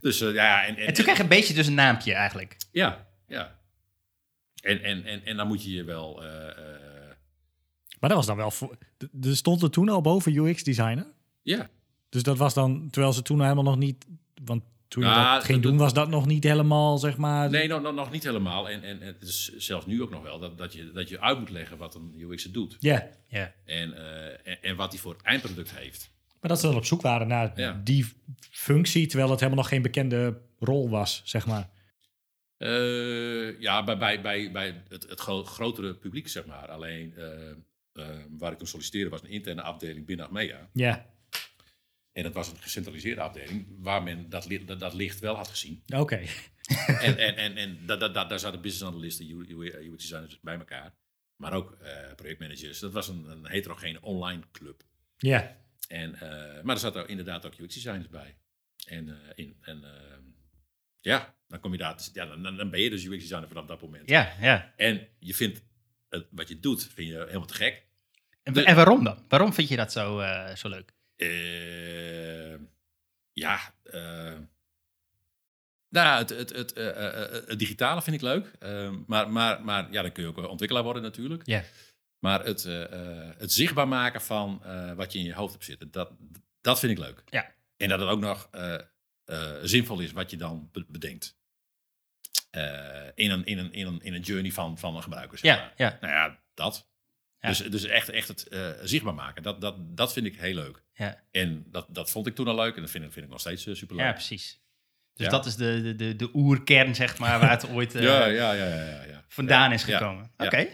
Dus eh, ja, en, en, En toen krijg je een beetje dus een naampje eigenlijk. ja, ja. En, en, en, en dan moet je je wel. eh, eh, Maar dat was dan wel... Voor, er stond er toen al boven UX-designer? ja, Dus dat was dan, terwijl ze toen helemaal nog niet... Want toen je Ja, dat ging doen, was dat nog niet helemaal, zeg maar... nee, nog, nog, nog niet helemaal. En, en, en het is zelfs nu ook nog wel dat, dat, je, dat je uit moet leggen wat een UX doet. Ja, Ja. En, eh, en, en wat hij voor het eindproduct heeft. maar dat ze dan op zoek waren naar Ja. die functie... terwijl het helemaal nog geen bekende rol was, zeg maar. Eh, ja, bij, bij, bij, bij het, het gro- grotere publiek, zeg maar. Alleen eh, eh, waar ik toen solliciteerde was een interne afdeling binnen Achmea. Ja, En dat was een gecentraliseerde afdeling waar men dat, li- dat, dat licht wel had gezien. oké. *laughs* en en, en, en da, da, da- daar zaten business U- UX designers bij elkaar. Maar ook eh, projectmanagers. Dat was een, een heterogene online club. Ja, En, eh, maar er zaten inderdaad ook UX designers bij. En, eh, in, en ja, dan kom je daar. Ja, dan, dan ben je dus UX designer vanaf dat moment. Ja, ja. En je vindt het, wat je doet, vind je helemaal te gek. En, en waarom dan? Waarom vind je dat zo, zo leuk? Eh, ja, eh, nou, het, het, het, eh, het digitale vind ik leuk. Eh, maar, maar, maar ja, dan kun je ook ontwikkelaar worden natuurlijk. Ja. Maar het, het zichtbaar maken van wat je in je hoofd hebt zitten, dat, dat vind ik leuk. Ja. En dat het ook nog zinvol is wat je dan be- bedenkt. In, een, in, een, in, een, in een journey van, van een gebruiker. Zeg Ja, maar. ja. Nou ja, dat. Ja. Dus, dus echt, echt het eh, zichtbaar maken, dat, dat, dat vind ik heel leuk. Ja. En dat, dat vond ik toen al leuk en dat vind, ik- vind ik nog steeds super superleuk. Ja, precies. Dus Ja. dat is de, de, de, de oerkern, zeg maar, waar het ooit *laughs* eh, ja, ja, ja, ja, ja, vandaan is gekomen. Oké.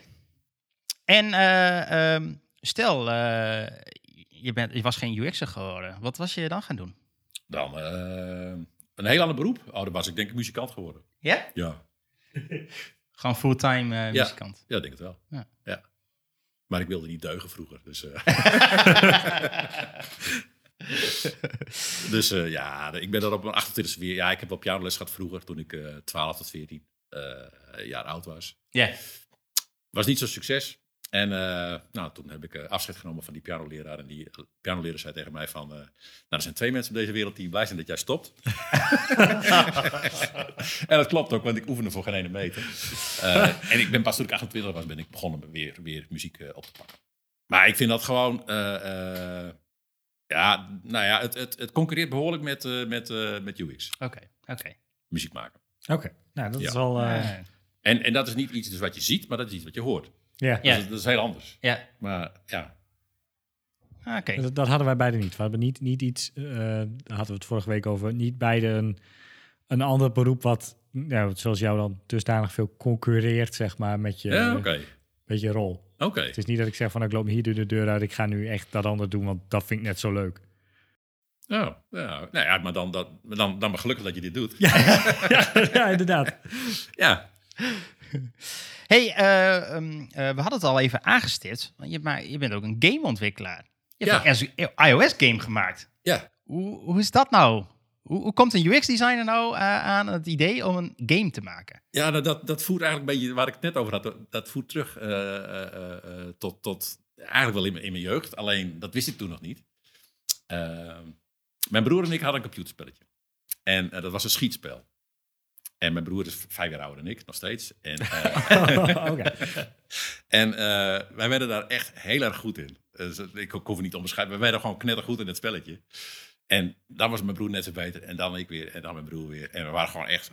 En eh, ehm, stel, eh, je, bent, je was geen UX'er geworden. Wat was je dan gaan doen? Dan eh, een heel ander beroep. Oh, dan was ik denk ik muzikant geworden. Ja? Ja, *laughs* Gewoon fulltime eh muzikant. ja ik denk het wel. Ja. Maar ik wilde niet deugen vroeger. Dus, eh. *laughs* dus eh, ja, ik ben er op mijn 28 weer. Ja, ik heb wel pianoles gehad vroeger toen ik eh 12 tot 14 eh, jaar oud was. Ja. Was niet zo'n succes. En eh, nou, toen heb ik eh, afscheid genomen van die pianoleraar. En die pianoleraar zei tegen mij van... eh, nou, er zijn twee mensen op deze wereld die blij zijn dat jij stopt. *laughs* en dat klopt ook, want ik oefende voor geen ene meter. Eh, en ik ben pas toen ik 28 was, ben ik begonnen weer, weer muziek eh, op te pakken. Maar ik vind dat gewoon... eh, eh, ja, nou ja, het, het, het concurreert behoorlijk met, eh, met, eh, met UX. Oké, oké. Muziek maken. Oké, nou dat Ja. is wel... En, en dat is niet iets dus wat je ziet, maar dat is iets wat je hoort. Ja, Ja. Dat, is, dat is heel anders. ja, Maar ja, Ah, oké. Dat, dat hadden wij beide niet. We hebben niet, niet iets, eh, daar hadden we het vorige week over, niet beide een, een ander beroep wat, nou, zoals jou dan dusdanig veel concurreert, zeg maar, met je, ja oké. met je rol. Oké. Het is niet dat ik zeg van, ik loop hier door de deur uit, ik ga nu echt dat ander doen, want dat vind ik net zo leuk. Oh, ja, nou ja, maar dan, dat, maar dan, dan maar gelukkig dat je dit doet. ja, *laughs* ja, inderdaad. Ja. *laughs* hey, eh, ehm, eh, we hadden het al even aangestipt. want Je, maar je bent ook een gameontwikkelaar. Je hebt Ja. een iOS-game gemaakt. Ja. Hoe, hoe is dat nou? Hoe, hoe komt een UX-designer nou eh, aan het idee om een game te maken? Ja, nou, dat, dat voert eigenlijk een beetje, waar ik het net over had, dat voert terug eh, eh, eh, eh, tot, tot eigenlijk wel in mijn, in mijn jeugd. Alleen, dat wist ik toen nog niet. Eh, mijn broer en ik hadden een computerspelletje. En eh, dat was een schietspel. En mijn broer is vijf jaar ouder dan ik, nog steeds. En, *laughs* eh, Oké. *laughs* en eh, wij werden daar echt heel erg goed in. Dus, ik, ik hoef het niet te omschrijven. We werden gewoon knettergoed in het spelletje. En dan was mijn broer net zo beter. En dan ik weer. En dan mijn broer weer. En we waren gewoon echt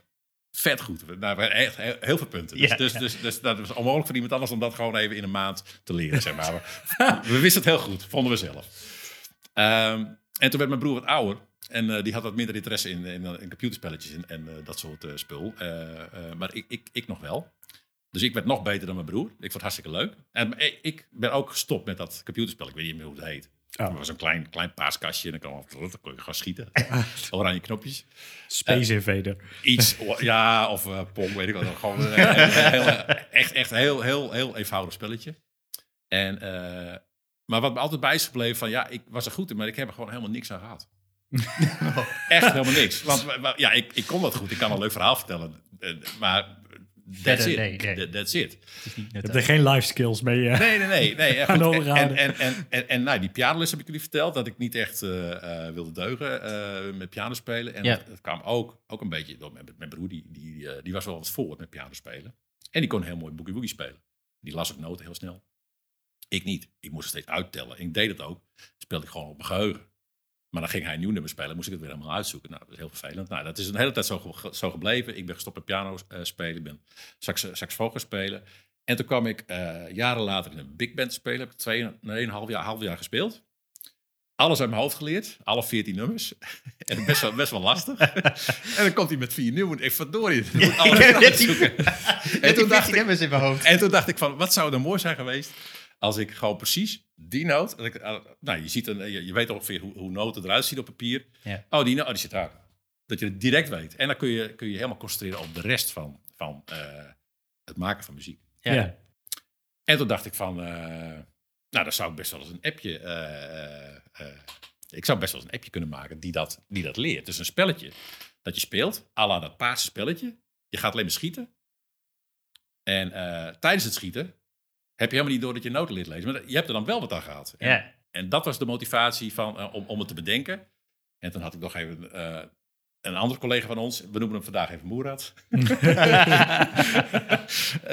vet goed. We nou, hadden echt heel, heel veel punten. Dus, dus, dus, dus dat was onmogelijk voor iemand anders om dat gewoon even in een maand te leren. Zeg maar. we, we wisten het heel goed, vonden we zelf. Ehm, en toen werd mijn broer wat ouder. En eh, die had wat minder interesse in, in, in computerspelletjes en, en eh, dat soort eh, spul. Eh, eh, maar ik, ik, ik nog wel. Dus ik werd nog beter dan mijn broer. Ik vond het hartstikke leuk. En ik- ben ook gestopt met dat computerspel. Ik weet niet meer hoe het heet. Oh. Het was een klein, klein paars kastje en dan kon, dan kon je gewoon schieten. *laughs* Oranje knopjes. Space Invader. Iets, *laughs* ja, of eh Pong, weet ik wel. Gewoon een *laughs* heel, heel- echt, echt een heel, heel, heel eenvoudig spelletje. En, eh, maar wat me altijd bij is gebleven van, ja, ik was er goed in, maar ik heb er gewoon helemaal niks aan gehad. Echt helemaal niks. Want wa- wa- ja, ik, ik kon dat goed. Ik kan een leuk verhaal vertellen. eh, Maar that's it. nee, nee. That- That's it. Je hebt er geen life skills mee. eh. Nee, nee, nee. nee *laughs* ja, Aan goed. En, en, en, en, en, en, nou, die pianoles heb ik jullie verteld. Dat ik niet echt eh, eh, wilde deugen eh, met piano spelen. En Ja. dat, dat kwam ook, ook een beetje door mijn, mijn broer. Die, die, eh, die was wel wat voor met piano spelen. En die kon heel mooi boogie woogie spelen. Die las ook noten heel snel. Ik niet. Ik moest er steeds uittellen. En ik deed het ook. Speelde ik gewoon op mijn geheugen. Maar dan ging hij een nieuw nummer spelen. Moest ik het weer helemaal uitzoeken. Nou, dat is heel vervelend. Nou, dat is een hele tijd zo, ge- zo gebleven. Ik ben gestopt met piano eh, spelen. Ik ben sax, saxofoon gaan spelen. En toen kwam ik eh, jaren later in een big band spelen. Heb ik twee, nee, een half jaar, half jaar gespeeld. Alles uit mijn hoofd geleerd. Alle 14 nummers. *laughs* en best wel, best wel lastig. *laughs* en dan komt hij met vier nieuwe. Ik verdorie. Ik moet alles. *laughs* En en, toen dacht ik, in mijn hoofd. en toen dacht ik van, wat zou er mooi zijn geweest... als ik gewoon precies die noot... dat ik, eh, nou, je, ziet een, je, je weet ongeveer hoe, hoe noten eruit zien op papier. Ja. Oh, die, noot, oh, die zit daar. Dat je het direct weet. En dan kun je, kun je helemaal concentreren op de rest van, van eh, het maken van muziek. Ja. Ja. En toen dacht ik van, eh, nou, dan zou ik best wel eens een appje. eh, eh, eh, ik zou best wel eens een appje kunnen maken die dat, die dat leert. Dus een spelletje dat je speelt, à la dat paarse spelletje. Je gaat alleen maar schieten. En eh, tijdens het schieten heb je helemaal niet door dat je noten leert lezen. Maar je hebt er dan wel wat aan gehad. En, Ja. en dat was de motivatie van, eh, om, om het te bedenken. En toen had ik nog even eh, een andere collega van ons, we noemen hem vandaag even Moerad. *laughs*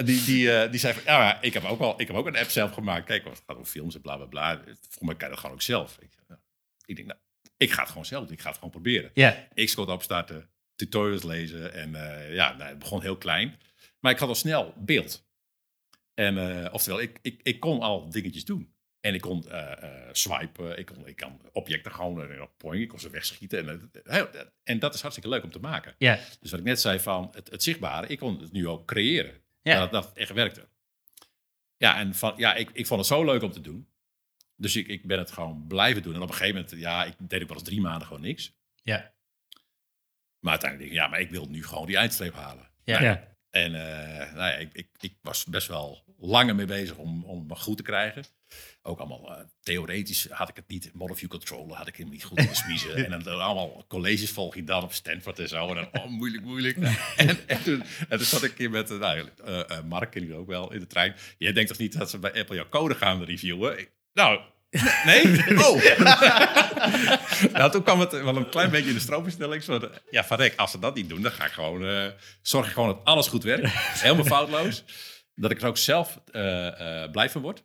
die, die, eh, die zei van, ja, maar ik heb ook wel, ik heb ook een app zelf gemaakt. Kijk, het gaat over films en bla bla bla. Voor mij kan je dat gewoon ook zelf. Ik, nou, ik denk, nou, ik ga het gewoon zelf doen. Ik ga het gewoon proberen. Ik schoot opstarten, tutorials lezen. En ja, nou, het begon heel klein. Maar ik had al snel beeld. En eh, oftewel, ik, ik, ik kon al dingetjes doen. En ik kon eh, eh, swipen, ik, kon, ik kan objecten gewoon uh, point, ik kon ze wegschieten. En, heel- en dat is hartstikke leuk om te maken. Ja. Dus wat ik net zei van het, het zichtbare, ik kon het nu ook creëren. Ja. Dat, dat echt werkte. Ja, en van, ja, ik, ik vond het zo leuk om te doen. Dus ik, ik ben het gewoon blijven doen. En op een gegeven moment, ja, ik deed ook wel eens drie maanden gewoon niks. Ja. Maar uiteindelijk denk ik, ja, maar ik wil nu gewoon die eindstreep halen. Ja. Ja. En eh, nou ja, ik, ik, ik was best wel langer mee bezig om, om me goed te krijgen. Ook allemaal eh, theoretisch had ik het niet. Model view controller had ik helemaal niet goed in smiezen. *laughs* en dan, allemaal colleges volg je dan op Stanford en zo. En dan, oh, moeilijk, moeilijk. *laughs* en, en, toen, en toen zat ik keer met, eh, nou, Mark, ken je ook wel, in de trein. Jij denkt toch niet dat ze bij Apple jouw code gaan reviewen? Ik- nou, nee? *laughs* Oh! *laughs* nou, toen kwam het wel een klein beetje in de. Zo de- ja, van Rek, als ze dat niet doen, dan ga ik gewoon, eh, zorg ik gewoon dat alles goed werkt. Helemaal foutloos. Dat ik er ook zelf eh, blij van word.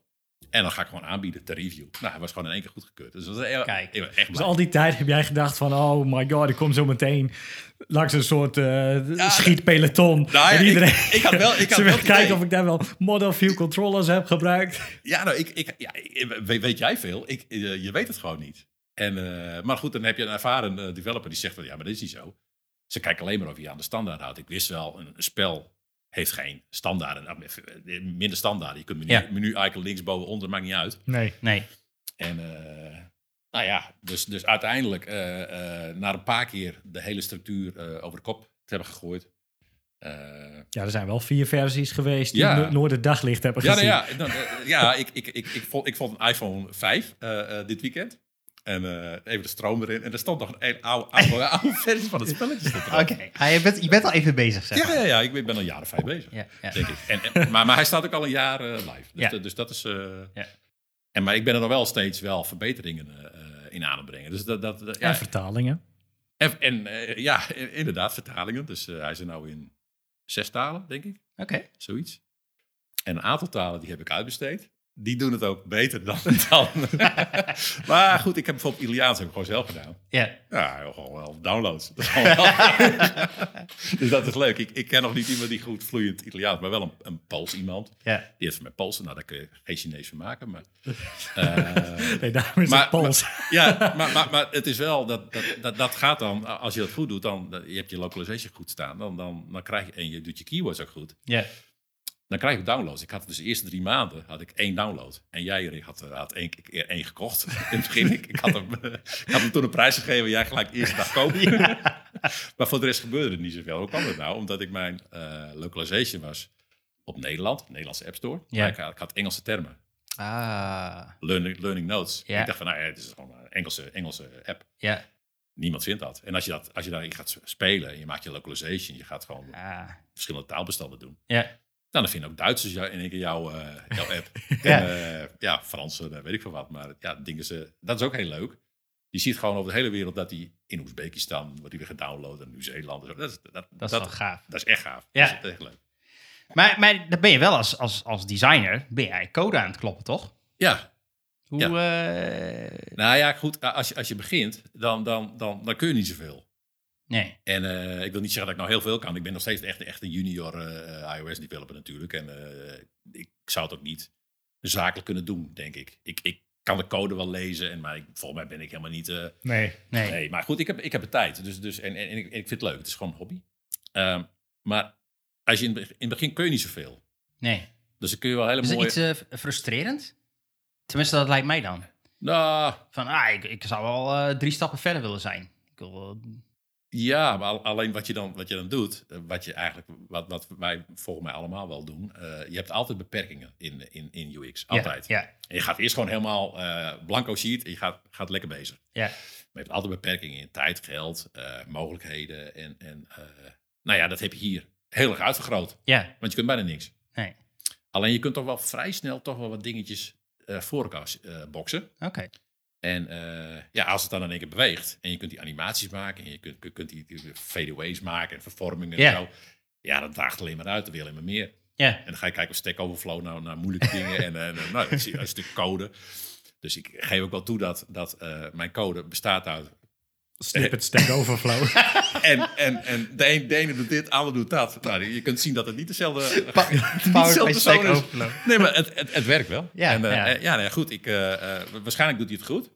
En dan ga ik gewoon aanbieden ter review. Nou, hij was gewoon in één keer goedgekeurd. Dus dat was heel- Kijk. echt Dus al die tijd heb jij gedacht van, oh my god, ik kom zo meteen langs een soort eh schietpeloton. Nou ja, en iedereen ik had wel- ik *laughs* had ze wel kijken of ik daar wel model view controllers heb gebruikt. *laughs* Ja, nou, ik, ik, ja, weet, weet jij veel? Ik, eh, je weet het gewoon niet. En, eh, maar goed, dan heb je een ervaren developer die zegt van ja, maar dat is niet zo. Ze kijken alleen maar of je je aan de standaard houdt. Ik wist wel, een, een spel heeft geen standaarden, nou, eh, minder standaarden. Je kunt menu, Ja. menu-icon links, boven, onder, maakt niet uit. Nee. Nee. En eh, nou ja, dus, dus uiteindelijk, eh, eh, na een paar keer de hele structuur eh, over de kop te hebben gegooid. eh, Ja, er zijn wel vier versies geweest die Ja. no- nooit het daglicht hebben ja, gezien. nou ja, dan, ja ik, ik, ik, ik, vond, ik vond een iPhone 5 eh, eh, dit weekend. En eh, even de stroom erin. En er stond nog een, oude, oude, *laughs* oude versie van het spelletje. Oké. Ah, je, bent, je bent al even bezig, zeg Ja, maar. ja, ja, ik ben al jaren vijf bezig, Ja, ja. denk ik. En, en- maar, maar hij staat ook al een jaar eh, live. Dus, dus dat is... eh, Ja. en, maar ik ben er nog wel steeds wel verbeteringen in aan het brengen. Dus dat, dat, En vertalingen. en, en, ja, inderdaad, vertalingen. Dus hij is er nou in zes talen, denk ik. Oké. Zoiets. En een aantal talen die heb ik uitbesteed. Die doen het ook beter dan *laughs* dan. *laughs* maar goed, ik heb bijvoorbeeld Italiaans heb ik gewoon zelf gedaan. Ja. Ja, gewoon wel downloads. *laughs* Dus dat is leuk. Ik, ik ken nog niet iemand die goed vloeiend Italiaans, maar wel een, een Pools iemand. Ja. Die heeft van mij Poolse. Nou, daar kun je geen Chinees van maken. Maar, eh, Nee, daarom is Maar- het Pools. ja, maar, maar, maar het is wel, dat, dat, dat, dat gaat dan, als je dat goed doet, dan, je hebt je localization goed staan, dan, dan, dan krijg je, en je doet je keywords ook goed, Ja. Dan krijg je downloads. Ik had dus de eerste drie maanden had ik één download. En jij, had, eh, had één één gekocht. *laughs* In het begin, ik, ik, had hem, eh, ik had hem toen een prijs gegeven, jij gelijk de eerste dag kopen. maar voor de rest gebeurde er niet zoveel. Hoe kwam dat nou? Omdat ik mijn eh, localization was op Nederland, Nederlandse App Store. Ja. Ik, had- ik had Engelse termen. Ah, Learning, learning Notes. Ja. Ik dacht van, nou ja, het is gewoon een Engelse, Engelse app. ja. Niemand vindt dat. En als je, dat, als je daarin gaat spelen en je maakt je localization, je gaat gewoon Ah, verschillende taalbestanden doen. ja. Nou, dan vinden ook Duitsers jou, in één keer jouw, eh, jouw app. *laughs* Ja. En, eh, ja, Fransen, eh, weet ik veel wat. Maar ja, dingen ze, dat is ook heel leuk. Je ziet gewoon over de hele wereld dat die in Oezbekistan wordt die weer gedownload en Nieuw-Zeeland. Dat is, dat, is gaaf. dat is echt gaaf. Ja. Dat is echt leuk. Maar, maar dan ben je wel als, als, als designer, ben jij code aan het kloppen, toch? Ja, Hoe, nou ja, goed. Als je, als je begint, dan, dan, dan, dan kun je niet zoveel. Nee. En eh, ik wil niet zeggen dat ik nou heel veel kan. Ik ben nog steeds echt, echt een junior eh, iOS-developer natuurlijk. En eh, ik zou het ook niet zakelijk kunnen doen, denk ik. Ik, ik kan de code wel lezen, en, maar ik, volgens mij ben ik helemaal niet... eh, Nee. Nee. Nee, maar goed, ik heb, ik heb de tijd. Dus, dus, en, en, en ik, ik vind het leuk. Het is gewoon een hobby. Ehm, maar als je in, het in het begin kun je niet zoveel. nee. Dus dan kun je wel hele Is het mooie... iets eh, frustrerend? Tenminste, dat lijkt mij dan. Nou, Van, ah, ik, ik zou wel eh, drie stappen verder willen zijn. Ik wil, ja, maar al- alleen wat je dan, wat je dan doet, eh, wat, je eigenlijk, wat, wat wij volgens mij allemaal wel doen, eh, je hebt altijd beperkingen in, in, in UX. Altijd. Ja, En je gaat eerst gewoon helemaal eh, blanco sheet en je gaat, gaat lekker bezig. ja, Maar je hebt altijd beperkingen in tijd, geld, mogelijkheden. En, en nou ja, dat heb je hier heel erg uitvergroot. ja. Want je kunt bijna niks. Nee. Alleen je kunt toch wel vrij snel toch wel wat dingetjes voor elkaar boksen. Oké. En eh, ja, als het dan in één keer beweegt en je kunt die animaties maken en je kunt, kunt, kunt die, die fadeaways maken en vervormingen Ja. en zo. Ja, dat daagt alleen maar uit, dan wil je alleen maar meer. Ja, En dan ga je kijken op Stack Overflow naar, naar moeilijke dingen en, en eh, nou, je een stuk code. Dus ik geef ook wel toe dat, dat eh, mijn code bestaat uit Snippet Stack Overflow. *laughs* en, en, en de, een, de ene doet dit, de ander doet dat. Nou, je kunt zien dat het niet dezelfde, *laughs* niet Power dezelfde persoon is. Overflow. Nee, maar het, het, het werkt wel. Ja, en, eh, ja. eh, ja, nee, goed. Ik, eh, eh, waarschijnlijk doet hij het goed.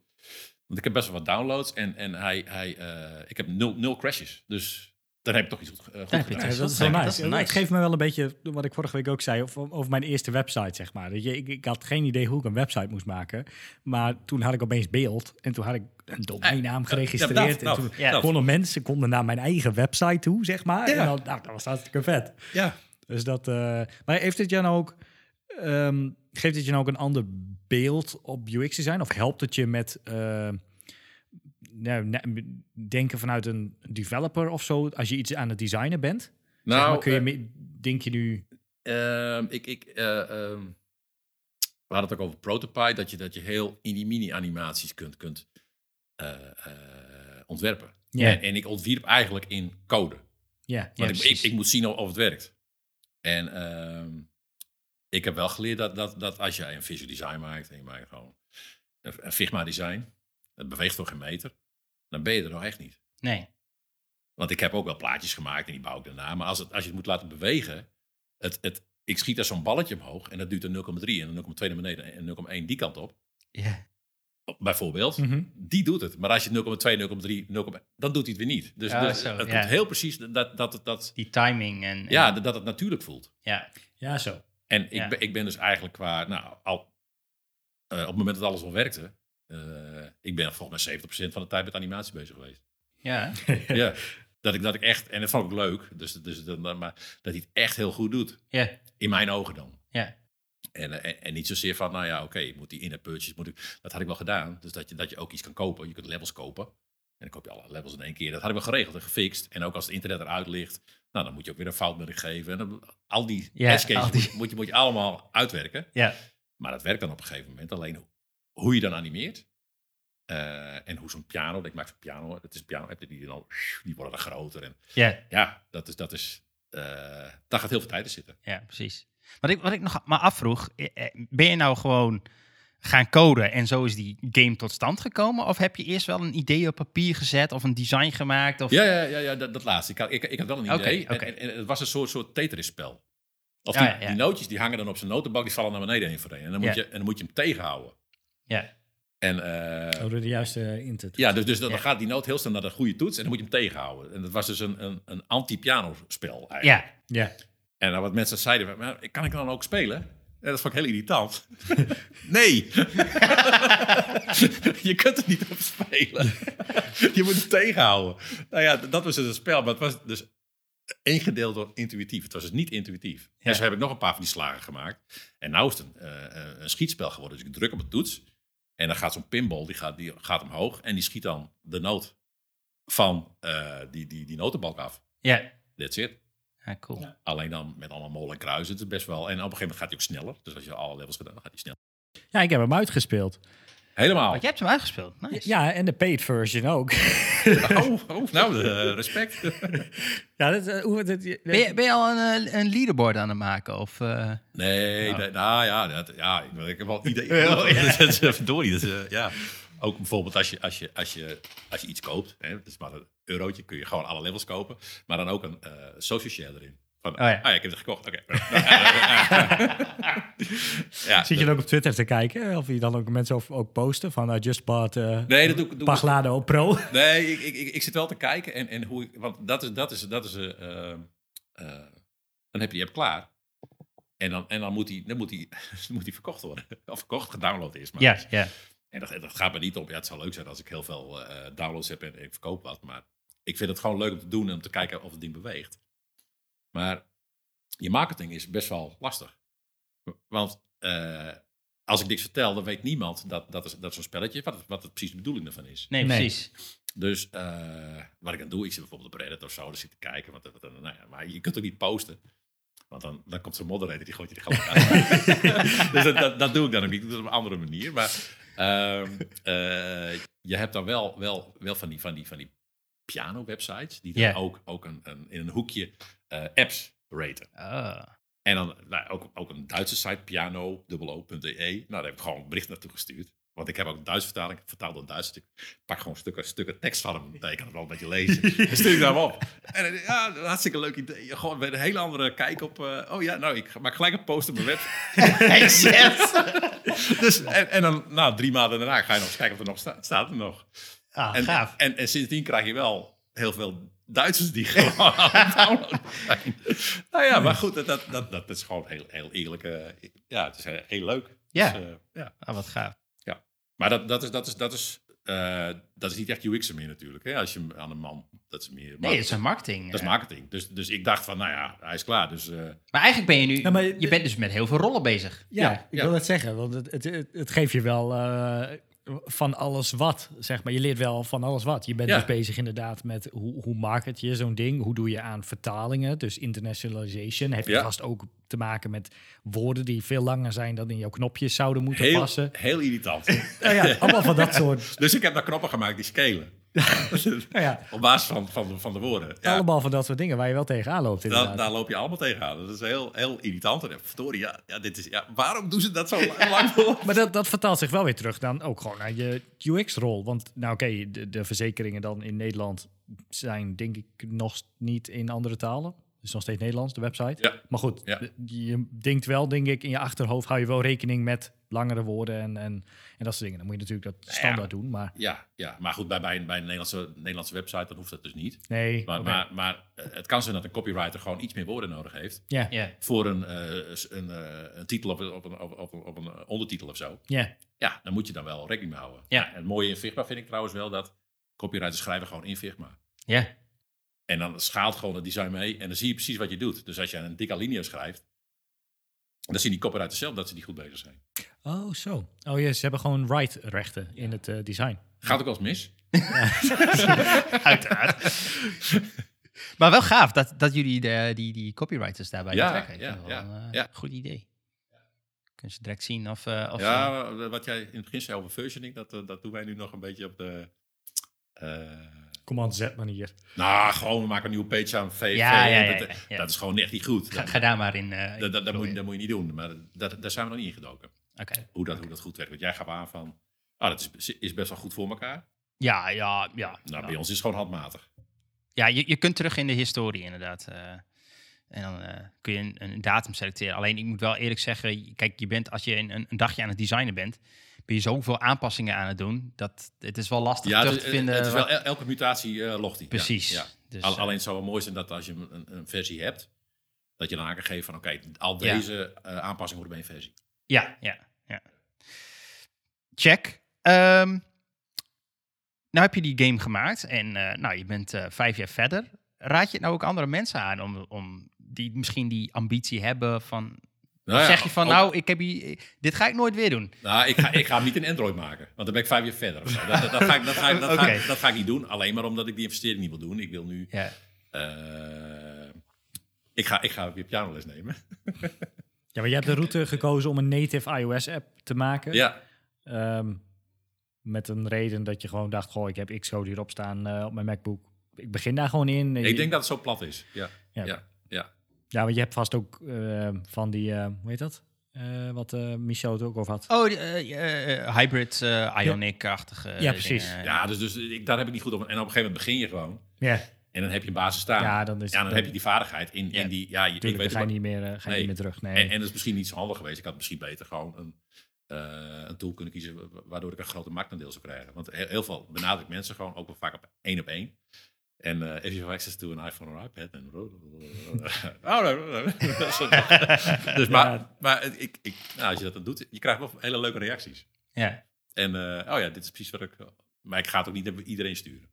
Want ik heb best wel wat downloads en, en hij, hij, eh, ik heb nul, nul crashes. Dus dan heb ik toch iets goed, eh, goed gedaan. Ja, dat is Ja, wel dat nice. Het geeft me wel een beetje, wat ik vorige week ook zei, over, over mijn eerste website, zeg maar. Dat je, ik, ik had geen idee hoe ik een website moest maken. Maar toen had ik opeens beeld en toen had ik een domeinnaam Ja, geregistreerd. dat, en dat, toen ja. dat. konden mensen konden naar mijn eigen website toe, zeg maar. Ja. En dan, nou, dat was hartstikke vet. Ja. Dus dat, eh, maar heeft het jou nou ook, ehm, geeft het je nou ook een ander beeld op UX design? Of helpt het je met eh, nou, denken vanuit een developer of zo, als je iets aan het designen bent? Zeg Nou, maar, kun je, eh, denk je nu... Ehm, ik, ik, ehm, we hadden het ook over Protopie, dat je, dat je heel in die mini-animaties kunt, kunt ontwerpen. Ja. En, en ik ontwierp eigenlijk in code. Ja, Want ik, ik moet zien of, of het werkt. En ehm, ik heb wel geleerd dat, dat, dat als je een visual design maakt en je maakt gewoon een, Figma design, dat beweegt toch geen meter, dan ben je er nog echt niet. Nee. Want ik heb ook wel plaatjes gemaakt en die bouw ik daarna. Maar als, het, als je het moet laten bewegen, het, het, ik schiet daar zo'n balletje omhoog en dat duurt een 0,3 en een 0,2 naar beneden en 0,1 die kant op. Ja. Bijvoorbeeld, Mhm. die doet het. Maar als je 0,2, 0,3, 0,1, dan doet hij het weer niet. Dus, Ja, dus zo, het ja. komt heel precies dat, dat, het- dat, Die timing en... en- ja, dat het natuurlijk voelt. ja. ja, zo. En ik, Ja. ben, ik ben dus eigenlijk qua, nou, al, eh, op het moment dat alles al werkte, eh, ik ben volgens mij 70% van de tijd met animatie bezig geweest. *laughs* Ja. ja, dat ik, dat ik echt, en dat vond ik leuk, dus, dus, dat- maar dat hij het echt heel goed doet. Ja. In mijn ogen dan. Ja. En, eh, en, en niet zozeer van, nou ja, oké, moet die in-app purchase, moet ik, dat had ik wel gedaan. Dus dat je, dat je ook iets kan kopen. Je kunt levels kopen. En dan koop je alle levels in één keer. Dat had ik wel geregeld en gefixt. En ook als het internet eruit ligt, nou, dan moet je ook weer een foutmelding geven. En dan, al die Ja, cases die- Moet, je, moet je allemaal uitwerken. Ja. Maar dat werkt dan op een gegeven moment. Alleen hoe- hoe je dan animeert. eh, en hoe zo'n piano, ik maak zo'n piano, het is een piano, die, dan, die worden dan groter. En Ja. ja, dat is, dat is, eh, daar gaat heel veel tijd in zitten. Ja, precies. Wat ik, wat ik nog maar afvroeg, eh, ben je nou gewoon gaan coden en zo is die game tot stand gekomen? Of heb je eerst wel een idee op papier gezet of een design gemaakt? Of... Ja, ja, ja, ja dat, dat laatste. Ik had, ik, ik had wel een idee. oké. En, en, en het was een soort, soort Tetris-spel. Of die, ja, ja. die nootjes die hangen dan op zijn notenbak, die vallen naar beneden één voor één. En dan moet, Ja. je, en dan moet je hem tegenhouden. Ja. En eh, Oh, door de juiste in te ja, dus, dus dan Ja. gaat die noot heel snel naar de goede toets en dan moet je hem tegenhouden. En dat was dus een, een, een anti-piano-spel eigenlijk. Ja. Ja. En nou, wat mensen zeiden, maar kan ik dan ook spelen? Ja, dat vond ik heel irritant. *laughs* nee! *laughs* je kunt er niet op spelen. je moet het tegenhouden. Nou ja, dat was dus een spel. Maar het was dus ingedeeld door intuïtief. Het was dus niet intuïtief. Ja. En zo heb ik nog een paar van die slagen gemaakt. En nou is het een, eh, eh, een schietspel geworden. Dus ik druk op het toets. En dan gaat zo'n pinball, die gaat, die gaat omhoog. En die schiet dan de noot van eh, die, die, die notenbalk af. Ja, That's it. Ja cool. Alleen dan met allemaal molen en kruisen. Het is best wel. En op een gegeven moment gaat hij ook sneller. Dus als je alle levels gedaan, dan gaat hij snel. Ja, ik heb hem uitgespeeld. Helemaal. Want jij hebt hem uitgespeeld. Nice. Ja, en de paid version ook. *laughs* Oh, *laughs* oh, nou, eh, respect. *laughs* ja, dat, eh, hoe, dat, Ben, je, ben je al een, eh, een leaderboard aan het maken? Of, eh, Nee, nou ja, dat, ja ik, ik heb wel idee. Oh, ja. dat is verdorie. Dat eh, ja. Ook bijvoorbeeld als je, als, je, als, je, als je iets koopt, hè, het is maar een eurotje, kun je gewoon alle levels kopen. Maar dan ook een eh social share erin. Van, ja. Ah ja, ik heb het gekocht. Oké. *laughs* *laughs* ja, Zit je dan ook op Twitter te kijken? Of je dan ook mensen ook, ook posten van I just bought uh, Nee, dat doe ik. Doe ik Paglado Pro. *laughs* Nee, ik, ik, ik, zit wel te kijken en, en hoe ik, want dat is, dat is, dat is, eh, eh, eh, dan heb je die app klaar. En dan, en dan moet die, dan moet die, dan moet die verkocht worden. Of verkocht, gedownload is. Maar ja, ja. En dat, dat gaat me niet op. Ja, het zou leuk zijn als ik heel veel eh, downloads heb en ik verkoop wat. Maar ik vind het gewoon leuk om te doen en om te kijken of het ding beweegt. Maar je marketing is best wel lastig. Want eh, als ik niks vertel, dan weet niemand dat, dat, is, dat zo'n spelletje, wat, het- wat het precies de bedoeling ervan is. Nee, Nee. precies. Dus eh, wat ik dan doe, ik zit bijvoorbeeld op Reddit of zo, dan zit ik te kijken. Want, wat- nou ja, maar je kunt ook niet posten. Want dan, dan komt zo'n moderator, die gooit je er gelijk uit. *laughs* dus dat, dat, dat doe ik dan ook niet. Doe het op een andere manier. Maar ehm, eh, je hebt dan wel, wel, wel van die, van die, van die piano-websites... die dan Ja. ook, ook een, een, in een hoekje eh, apps raten. Ah. En dan nou, ook, ook een Duitse site, piano.de. Nou, daar heb ik gewoon een bericht naartoe gestuurd. Want ik heb ook een Duitse vertaling, ik vertaal door Duits. Ik pak gewoon stukken, stukken tekst van hem. Ik kan het wel een beetje lezen. *laughs* Dan stuur ik daar hem op. En eh, ja, hartstikke leuk idee. Gewoon met een hele andere kijk op... eh, oh ja, nou, ik maak gelijk een post op mijn web. *laughs* yes. *laughs* dus, en, en dan, nou, drie maanden daarna ga je nog eens kijken of er nog staat. Staat er nog. Ah, En, gaaf. en, en sindsdien krijg je wel heel veel Duitsers die *laughs* gewoon aan het downloaden zijn. Nou ja, maar goed, dat, dat, dat, dat is gewoon heel, heel eerlijk. eh, ja, het is heel, heel leuk. Ja. Dus, eh, ja. Ah, wat gaaf. Maar dat, dat is, dat is, dat is, eh, dat is niet echt UX meer natuurlijk. Hè? Als je aan een man, dat is meer... Nee, het is een marketing. dat is marketing. Dus, dus ik dacht van, nou ja, hij is klaar. Dus eh, Maar eigenlijk ben je nu... Ja, maar- je bent dus met heel veel rollen bezig. Ja, Ja, ik ja. wil het zeggen, want het, het, het, het geeft je wel eh, van alles wat, zeg maar. Je leert wel van alles wat. Je bent Ja. dus bezig inderdaad met hoe, hoe market je zo'n ding? Hoe doe je aan vertalingen? Dus internationalization. Heb je Ja. vast ook te maken met woorden die veel langer zijn dan in jouw knopjes zouden moeten heel, passen. heel irritant. *laughs* Nou ja, allemaal van dat soort. *laughs* dus ik heb daar knoppen gemaakt die scalen. *laughs* Nou ja, Op basis van, van, de- van de woorden. Ja. allemaal van dat soort dingen waar je wel tegenaan loopt. Daar, Inderdaad. daar loop je allemaal tegenaan. Dat is heel, heel irritant. En verdorie, ja, ja, dit is, ja, waarom doen ze dat zo *laughs* lang- voor? Maar dat, dat vertaalt zich wel weer terug dan ook gewoon naar je UX-rol. Want nou oké, de, de verzekeringen dan in Nederland zijn denk ik nog niet in andere talen. Het is nog steeds Nederlands, de website. Ja. Maar goed, Ja. je denkt wel, denk ik, in je achterhoofd hou je wel rekening met langere woorden en, en, en dat soort dingen. Dan moet je natuurlijk dat standaard doen, maar Ja, ja, maar goed, bij, bij, een, bij een Nederlandse, Nederlandse website dan hoeft dat dus niet. nee. Maar, maar, maar eh, het kan zijn dat een copywriter gewoon iets meer woorden nodig heeft. Ja, Ja. Voor een, eh, een, eh, een titel op een, op, een, op, op, op een ondertitel of zo. ja. Ja, dan moet je dan wel rekening mee houden. Ja. En het mooie in Figma vind ik trouwens wel dat copywriters schrijven gewoon in Figma. Ja. En dan schaalt gewoon het design mee en dan zie je precies wat je doet. Dus als je een dikke alinea schrijft, dan zien die copywriters zelf dat ze niet goed bezig zijn. Oh, zo. Oh ja, ze hebben gewoon write-rechten in het eh, design. Gaat ook wel eens mis. *laughs* Uiteraard. *laughs* maar wel gaaf dat, dat jullie de, die, die copywriters daarbij Ja, betrekken. Ja, wel ja, eh, ja. goed idee. Kunnen ze direct zien of... eh, of ja, wat jij in het begin zei over versioning, dat, dat doen wij nu nog een beetje op de... eh, Command-Z-manier. nou, gewoon we maken een nieuwe page aan. VV, Ja, ja, ja, dat, ja, ja. dat is gewoon echt niet goed. ga, daar maar in. eh, dat, dat, dat moet, je- dat moet je niet doen. Maar dat, daar zijn we nog niet ingedoken. Oké. Hoe dat, hoe dat goed werkt. Want jij gaf aan van, ah, dat is, is best wel goed voor elkaar. Ja, ja, ja. Nou, ja. bij ons is het gewoon handmatig. Ja, je, je kunt terug in de historie inderdaad. eh, en dan eh, kun je een, een datum selecteren. Alleen ik moet wel eerlijk zeggen, kijk, je bent als je een, een, een dagje aan het designen bent, ben je zoveel aanpassingen aan het doen dat het is wel lastig Ja, terug het, te vinden. het is wel elke mutatie eh, logt die. Precies. Ja, Dus, Al- eh, alleen het zou wel mooi zijn dat als je een, een versie hebt, dat je dan aan kan geven van oké, al deze eh, aanpassingen worden bij een versie. Ja, ja, ja. Check. Ehm, nou heb je die game gemaakt en eh, nou, je bent eh, vijf jaar verder. raad je het nou ook andere mensen aan om, om die misschien die ambitie hebben van... Nou ja, zeg je van, ook- nou, ik heb hier, dit ga ik nooit weer doen. Nou, ik ga, ik ga hem niet in Android maken, want dan ben ik vijf jaar verder. Of zo. Dat, dat, dat ga ik, dat, ga ik, dat, ga ik, Oké. dat ga ik niet doen, alleen maar omdat ik die investering niet wil doen. Ik wil nu... Ja. eh, ik, ga, ik ga weer pianoles nemen. Ja, maar je hebt de route gekozen om een native iOS-app te maken. Ja, Ehm, met een reden dat je gewoon dacht, goh, ik heb Xcode hierop staan eh, op mijn MacBook. Ik begin daar gewoon in. ik denk dat het zo plat is. Ja, Ja. ja, ja. Ja, want je hebt vast ook eh, van die, eh, hoe heet dat? Eh, wat eh Michel het ook over had. Oh, eh, eh, hybrid, eh, Ionic-achtige Ja, precies. dingen. ja dus, dus ik, daar heb ik niet goed op. En op een gegeven moment begin je gewoon. Ja, En dan heb je een basis staan. ja Ja, dan is dan heb je die vaardigheid in, Ja. in die... Ja, je, ik weet dan ga je niet meer, ga Nee. niet meer terug. Nee. En, en dat is misschien niet zo handig geweest. Ik had misschien beter gewoon een, eh, een tool kunnen kiezen wa- waardoor ik een grote marktaandeel zou krijgen. Want heel, heel veel benadruk mensen gewoon ook wel vaak op één op één. En eh if you have access to an iPhone or iPad. En *laughs* oh, nee, nee, nee. dus maar, maar ik, ik, nou, als je dat dan doet, je krijgt wel hele leuke reacties. Ja. En eh, oh ja, dit is precies wat ik... Maar ik ga het ook niet naar iedereen sturen.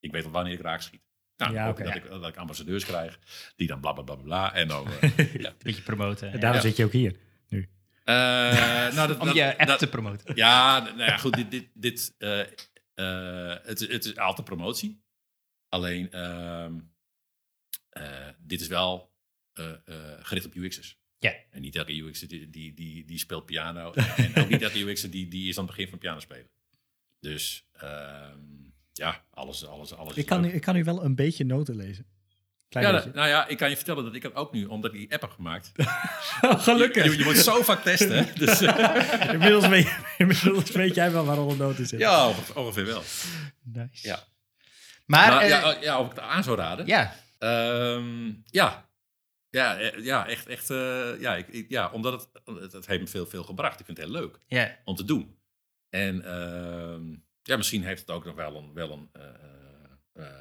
Ik weet wel wanneer ik raak schiet. Nou, Ja, ik dat, ik, dat ik ambassadeurs krijg, die dan bla bla bla bla, en dan... eh, *laughs* ja. Een beetje promoten. En daarom Ja. zit je ook hier. Eh, nou, dat, *laughs* Om dat- je app dat- te promoten. Ja, nou ja, goed, dit, dit, dit, eh, eh, het, is- het is altijd promotie. Alleen, ehm, eh, dit is wel eh, eh, gericht op UX'ers. Ja. En niet elke UX'er die, die, die, die speelt piano. en ook niet elke UX'er die, die is aan het begin van piano spelen. Dus ehm, ja, alles, alles, alles. Ik kan, nu- ik kan nu wel een beetje noten lezen. Klein Ja, beetje. nou ja, ik kan je vertellen dat ik het ook nu, omdat ik die app heb gemaakt. *laughs* Gelukkig. Je, je, je moet zo vaak testen. *laughs* Dus, inmiddels, weet, *laughs* inmiddels weet jij wel waarom een noten zit. ja, onge- ongeveer wel. Nice. Ja. Maar, eh, ja, ja, oh, ja, of ik het aan zou raden? Ehm, ja. Ja, eh, ja, echt, echt eh, ja, ik, ik- ja, omdat het, het, heeft me veel, veel gebracht. Ik vind het heel leuk ja, om te doen. En ehm, ja, misschien heeft het ook nog wel een, wel een eh, eh, eh,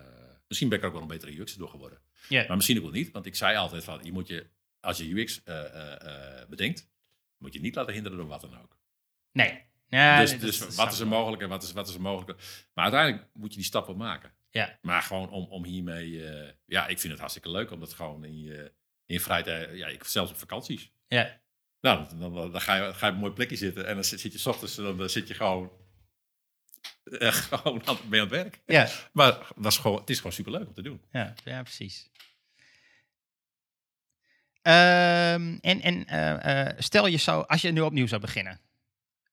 misschien ben ik er ook wel een betere UX door geworden. ja. Maar misschien ook wel niet, want ik zei altijd van, je moet je, als je UX eh, eh, eh, bedenkt, moet je niet laten hinderen door wat dan ook. Nee. Ja, dus nee, dus wat is er mogelijk en wat is, wat is er mogelijk. Maar uiteindelijk moet je die stap wel maken. Ja. Maar gewoon om, om hiermee... eh, ja, ik vind het hartstikke leuk om dat gewoon in je, in vrijheid... Ja, ik, zelfs op vakanties. Ja. Nou, dan, dan, dan ga, je, ga je op een mooi plekje zitten en dan zit, zit je 's ochtends... Dan, dan zit je gewoon... eh, *laughs* gewoon aan, mee aan het werk. Ja, *laughs* Maar dat is gewoon, het is gewoon superleuk om te doen. ja, ja, precies. Ehm, en en eh, eh, stel je zou, als je nu opnieuw zou beginnen,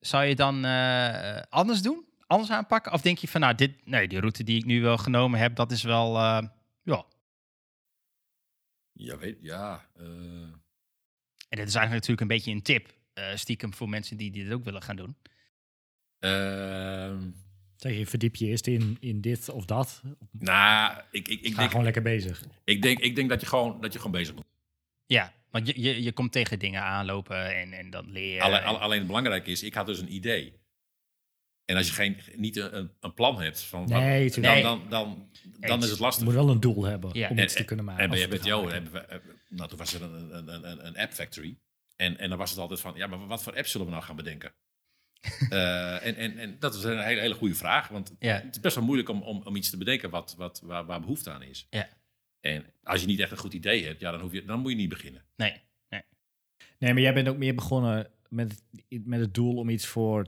zou je dan eh, anders doen? Anders aanpakken? Of denk je van, nou, dit, nee, die route die ik nu wel genomen heb, dat is wel, eh, ja. Ja, weet, ja. eh, En dit is eigenlijk natuurlijk een beetje een tip, eh, stiekem voor mensen die dit ook willen gaan doen. ehm, Zeg je, verdiep je eerst in, in dit of dat. nou, ik, ik, ik, Ga denk, gewoon lekker bezig. ik, denk, ik denk dat je gewoon, dat je gewoon bezig moet. Ja, want je, je, je komt tegen dingen aanlopen en, en dan leer je. Alleen, en- al- alleen het belangrijke is, ik had dus een idee. En als je geen, niet een, een- plan hebt, van, wat- Nee, dan, dan, dan, dan Eens. is het Je lastig. moet wel een doel hebben Ja. om En- iets te kunnen maken. En bij met jou hebben we, nou, toen was er een, een, een, een app factory. En, en dan was het altijd van, ja, maar wat voor app zullen we nou gaan bedenken? *laughs* Eh, en, en, en dat is een hele, hele goede vraag, want Ja. het is best wel moeilijk om, om, om iets te bedenken wat, wat, waar, waar behoefte aan is. Ja. En als je niet echt een goed idee hebt, ja, dan, hoef je, dan moet je niet beginnen. Nee. Nee, maar jij bent ook meer begonnen met met het doel om iets voor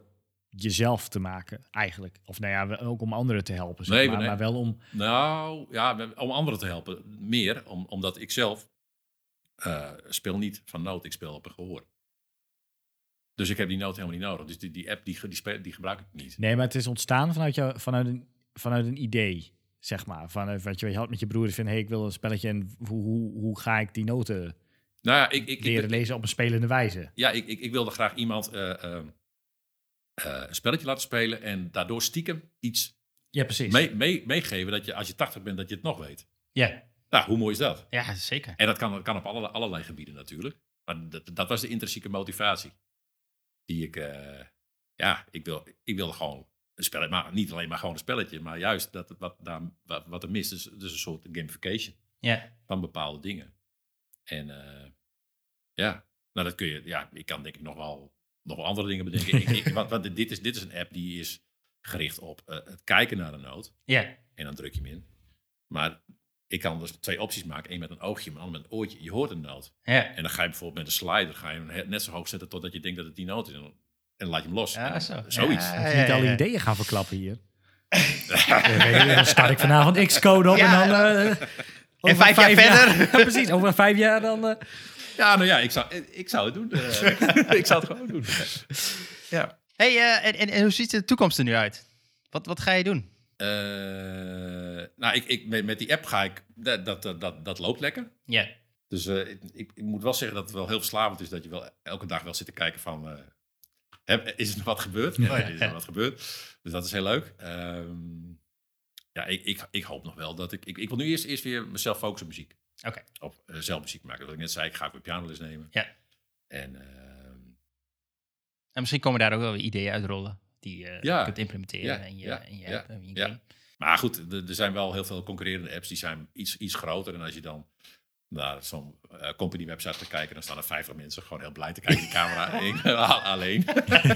jezelf te maken, eigenlijk. Of nou ja, ook om anderen te helpen, zeg Nee, maar. nee. Maar wel om... Nou, ja, om anderen te helpen. Meer, om, omdat ik zelf eh, speel niet van noot, ik speel op een gehoor. Dus ik heb die noot helemaal niet nodig. Dus die, die app, die, die, speel- die gebruik ik niet. Nee, maar het is ontstaan vanuit, jou, vanuit, een, vanuit een idee, zeg maar. Vanuit wat je, je had met je broer van, hey, ik wil een spelletje en hoe, hoe, hoe ga ik die noten Nou ja, ik, ik, leren ik, lezen op een spelende wijze? ja, ik, ik, ik wilde graag iemand eh, eh, eh, een spelletje laten spelen en daardoor stiekem iets Ja, precies. mee, mee, meegeven dat je als je 80 bent, dat je het nog weet. Ja, Nou, hoe mooi is dat? ja zeker. En dat kan, dat kan op allerlei, allerlei gebieden natuurlijk. Maar dat, dat was de intrinsieke motivatie. Die ik, eh, ja, ik, wil, ik wilde gewoon een spelletje, maar niet alleen maar gewoon een spelletje, maar juist dat, wat, daar, wat, wat er mist, dus, dus een soort gamification Ja, van bepaalde dingen. En eh, ja, nou dat kun je, ja, ik kan denk ik nog wel, nog wel andere dingen bedenken. ik, ik, wat, wat, dit, is, dit is een app die is gericht op eh, het kijken naar een noot. ja, En dan druk je hem in. Maar ik kan dus twee opties maken. Eén met een oogje, maar een ander met een oortje. Je hoort een noot. Ja. En dan ga je bijvoorbeeld met een slider ga je hem he- net zo hoog zetten totdat je denkt dat het die noot is. En dan, en laat je hem los. Ja, En zo. Zoiets. Ja, Moet ja, je niet alle ja. ideeën gaan verklappen hier. *laughs* Dan start ik vanavond Xcode op Ja. en dan... eh, over vijf jaar verder. *laughs* Ja, precies, over vijf jaar dan... eh, Ja, nou ja, ik zou, ik zou het doen. *laughs* Eh, ik zou het gewoon doen. Ja. Hey, eh, en, en, en hoe ziet de toekomst er nu uit? Wat, wat ga je doen? Eh, nou, ik, ik, met, met die app ga ik... Dat, dat, dat, dat, loopt lekker. Ja. Dus ik, ik, ik moet wel zeggen dat het wel heel verslavend is dat je wel elke dag wel zit te kijken van... heb- is er nog wat gebeurd? Ja, is er wat gebeurd? Dus dat is heel leuk. Ehm, ja, ik, ik, ik hoop nog wel dat ik... Ik, ik wil nu eerst, eerst weer mezelf focussen op muziek. Oké. Op eh, zelf muziek maken. Wat ik net zei, ik ga ook weer pianoles nemen. Ja. En ehm, En misschien komen daar ook wel weer ideeën uitrollen die je Ja. kunt implementeren Ja, in je, ja, in je app, in je game. Maar goed, er, zijn wel heel veel concurrerende apps die zijn iets, iets groter. En als je dan naar zo'n eh, company website gaat kijken, dan staan er 50 mensen gewoon heel blij te kijken de camera. *laughs* Ik, alleen.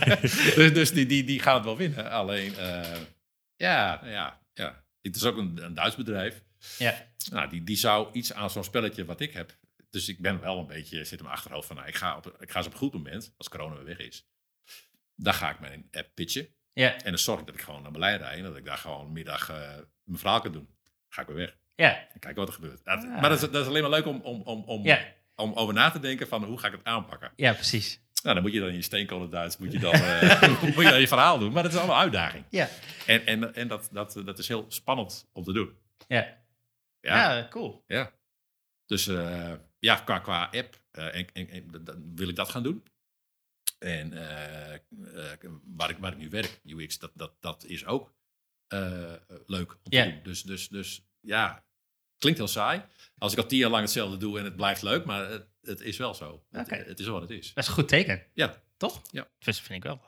*laughs* dus dus die, die, die gaan het wel winnen. Alleen, eh, ja, ja, ja. Het is ook een, een Duits bedrijf. Ja. Nou, die, die zou iets aan zo'n spelletje wat ik heb. Dus ik ben wel een beetje, zit in mijn achterhoofd van, nou, ik ga, op, ik ga eens op een goed moment, als corona weer weg is. Dan ga ik mijn app pitchen. Ja. En dan zorg ik dat ik gewoon naar Berlijn rijd. En dat ik daar gewoon middag eh, mijn verhaal kan doen. Ga ik weer weg. Ja. En kijken wat er gebeurt. Dat- Ah. Maar dat is, dat is alleen maar leuk om, om, om, om, Ja. om over na te denken van hoe ga ik het aanpakken. ja, precies. Nou, dan moet je dan in je steenkolen Duits, moet je dan, eh, *laughs* moet je dan je verhaal doen. Maar dat is allemaal uitdaging. Ja. En, en, en dat, dat, dat is heel spannend om te doen. Ja. Ja, Ja, cool. ja. Dus eh, ja, qua, qua app eh, en, en, en, dat- dat- wil ik dat gaan doen. En eh, eh, waar, ik, waar ik nu werk, UX, dat, dat, dat is ook eh, leuk om te Ja. doen. Dus, dus, dus ja, klinkt heel saai. Als ik al tien jaar lang hetzelfde doe en het blijft leuk, maar het, het is wel zo. Het, het is wel wat het is. Dat is een goed teken. Ja. Toch? Ja. Dus vind ik wel.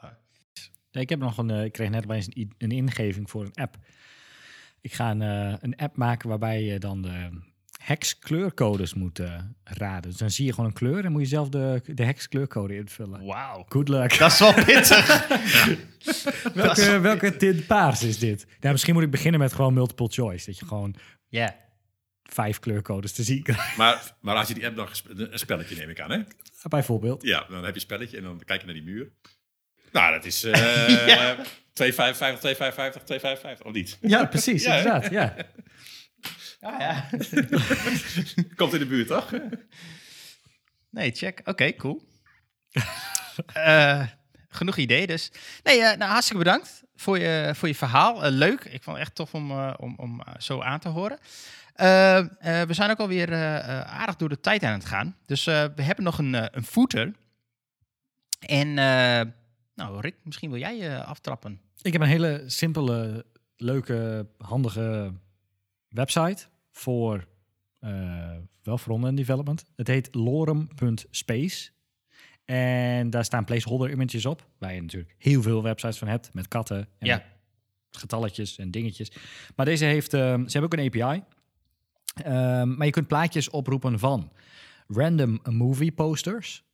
Ja, ik heb nog een, ik kreeg net bij een ingeving voor een app. Ik ga een, eh, een app maken waarbij je dan de hex kleurcodes moet eh, raden. Dus dan zie je gewoon een kleur en moet je zelf de, de hex kleurcode invullen. Wauw. Good luck. Dat is wel *laughs* pittig. welke, welke tint paars is dit? Nou, misschien moet ik beginnen met gewoon multiple choice. Dat je gewoon Ja. vijf kleurcodes te zien krijgt. Maar, maar als je die app gespe- een spelletje neem ik aan, hè? Bijvoorbeeld. Ja, dan heb je een spelletje en dan kijk je naar die muur. Nou, dat is eh *laughs* Ja. 255, 255, 255, of niet? Ja, precies. *laughs* Ja, inderdaad. Ja. Ja, ja. *laughs* Komt in de buurt, toch? Nee, check. Oké, cool. Eh, genoeg ideeën dus. Nee, eh, nou, hartstikke bedankt voor je, voor je verhaal. Eh, leuk. Ik vond het echt tof om, eh, om, om zo aan te horen. We zijn ook alweer aardig door de tijd aan het gaan. Dus eh, we hebben nog een, een footer. En, eh, nou Rick, misschien wil jij je aftrappen. Ik heb een hele simpele, leuke, handige website voor eh wel front-end development. Het heet lorem.space. En daar staan placeholder images op, waar je natuurlijk heel veel websites van hebt, met katten en Ja. getalletjes en dingetjes. Maar deze heeft, ehm, ze hebben ook een API. Ehm, maar je kunt plaatjes oproepen van random movie posters,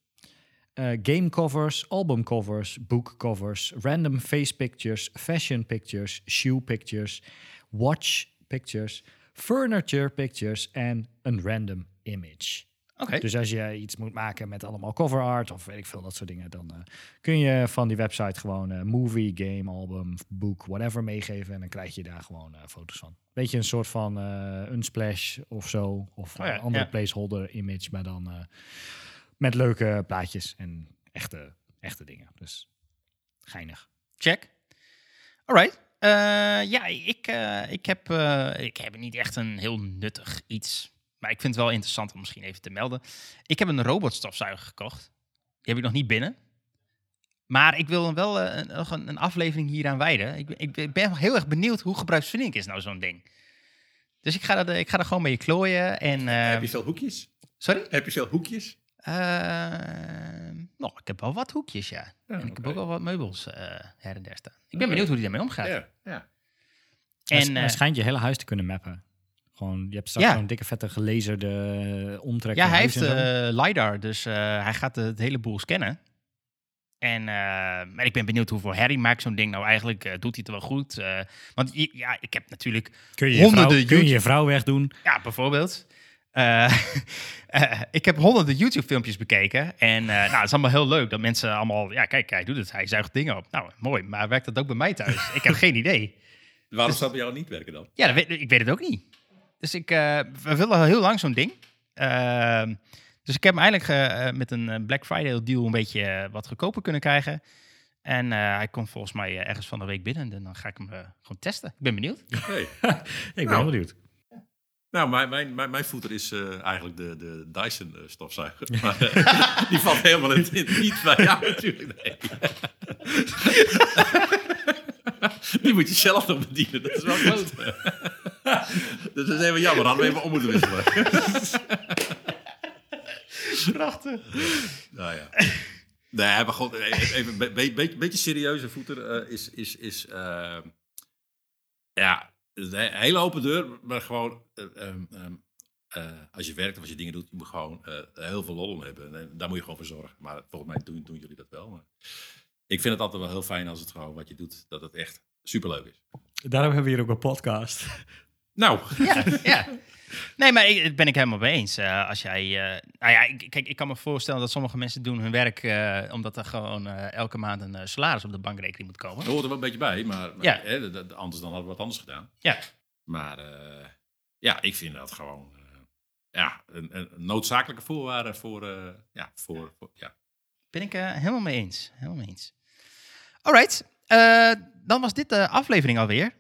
game covers, album covers, book covers, random face pictures, fashion pictures, shoe pictures, watch pictures, furniture pictures en een random image. Oké. Dus als je iets moet maken met allemaal cover art of weet ik veel, dat soort dingen, dan eh, kun je van die website gewoon eh, movie, game, album, book, whatever meegeven en dan krijg je daar gewoon foto's van. Beetje een soort van een splash of zo, of Oh ja, een andere ja. placeholder image, maar dan met leuke plaatjes en echte, echte dingen. Dus geinig. Check. Alright. Eh, ja, ik, eh, ik, heb, eh, ik heb niet echt een heel nuttig iets. Maar ik vind het wel interessant om misschien even te melden. Ik heb een robotstofzuiger gekocht. Die heb ik nog niet binnen. Maar ik wil wel eh, een, nog een, een aflevering hieraan wijden. Ik, ben- ik ben- heel erg benieuwd hoe gebruiksvriendelijk is nou zo'n ding. Dus ik ga, dat, ik ga er gewoon mee klooien. En, eh, Heb je veel hoekjes? Sorry? Heb je veel hoekjes? Eh, nou, ik heb wel wat hoekjes, ja. Ja, en ik heb ook wel wat meubels eh, her en der staan. Ik ben benieuwd hoe die daarmee omgaat. Ja, ja. En, En, hij eh, schijnt je hele huis te kunnen mappen. Gewoon, je hebt straks Ja. zo'n dikke vette gelezerde omtrek. ja, hij heeft eh, LiDAR, dus eh, hij gaat het hele boel scannen. En uh, maar ik ben benieuwd hoeveel Harry maakt zo'n ding nou eigenlijk. Uh, doet hij het wel goed? Uh, want ja, ik heb natuurlijk kun je je honderden vrouw, kun je je vrouw wegdoen? Ja, bijvoorbeeld. *laughs* ik heb honderden YouTube-filmpjes bekeken. En nou, het is allemaal heel leuk dat mensen allemaal... Ja, kijk, hij doet het. Hij zuigt dingen op. Nou, mooi. Maar werkt dat ook bij mij thuis? ik heb geen idee. Waarom dus, zou het bij jou niet werken dan? Ja, weet, ik weet het ook niet. Dus ik, we willen al heel lang zo'n ding. Ehm, dus ik heb hem eigenlijk uh, met een Black Friday deal een beetje uh, wat goedkoper kunnen krijgen. En uh, hij komt volgens mij ergens van de week binnen. En dan ga ik hem gewoon testen. Ik ben benieuwd. Hey. *laughs* ik ben nou, benieuwd. Nou, mijn, mijn, mijn, mijn voeter is eigenlijk de, de Dyson stofzuiger. *laughs* Maar, die valt helemaal in, in, niet bij jou natuurlijk. Nee. *laughs* die moet je zelf nog bedienen. Dat is wel *laughs* groot. dus dat is even jammer. Hadden we even om moeten wisselen. Prachtig. Nou ja. Nee, maar gewoon even een be be beetje serieuze voeter uh, is, is, is uh, ja, een hele open deur, maar gewoon uh, um, als je werkt of als je dingen doet, je moet gewoon heel veel lol om hebben. En daar moet je gewoon voor zorgen. Maar volgens mij doen, doen jullie dat wel. Maar ik vind het altijd wel heel fijn als het gewoon wat je doet, dat het echt superleuk is. Daarom hebben we hier ook een podcast. Nou. Ja, *laughs* ja. Nee, maar ik, ben ik helemaal mee eens. Uh, als jij, uh, nou ja, ik, kijk, ik kan me voorstellen dat sommige mensen doen hun werk uh, omdat er gewoon elke maand een salaris op de bankrekening moet komen. Dat hoort er wel een beetje bij, maar, maar ja. hè, anders dan hadden we wat anders gedaan. Ja. Maar ja, ik vind dat gewoon ja, een, een, noodzakelijke voorwaarde voor, ja, voor, voor, ja. Ben ik helemaal mee eens. Helemaal mee eens. Alright, dan was dit de aflevering alweer.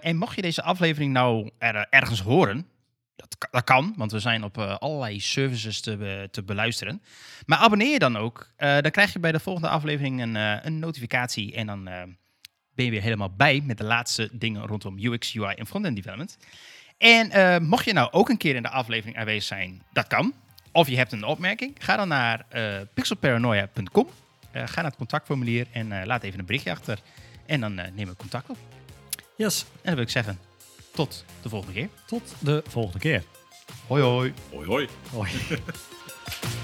en mocht je deze aflevering nou er, ergens horen, dat, dat kan, want we zijn op uh, allerlei services te, te beluisteren. Maar abonneer je dan ook. Uh, dan krijg je bij de volgende aflevering een, uh, een notificatie. En dan ben je weer helemaal bij met de laatste dingen rondom UX, UI en frontend development. En mocht je nou ook een keer in de aflevering aanwezig zijn, dat kan. Of je hebt een opmerking, ga dan naar pixelparanoia.com. ga naar het contactformulier en laat even een berichtje achter. En dan nemen we contact op. Yes. En dan wil ik zeggen, tot de volgende keer. Tot de volgende keer. Hoi hoi. Hoi hoi. Hoi. *laughs*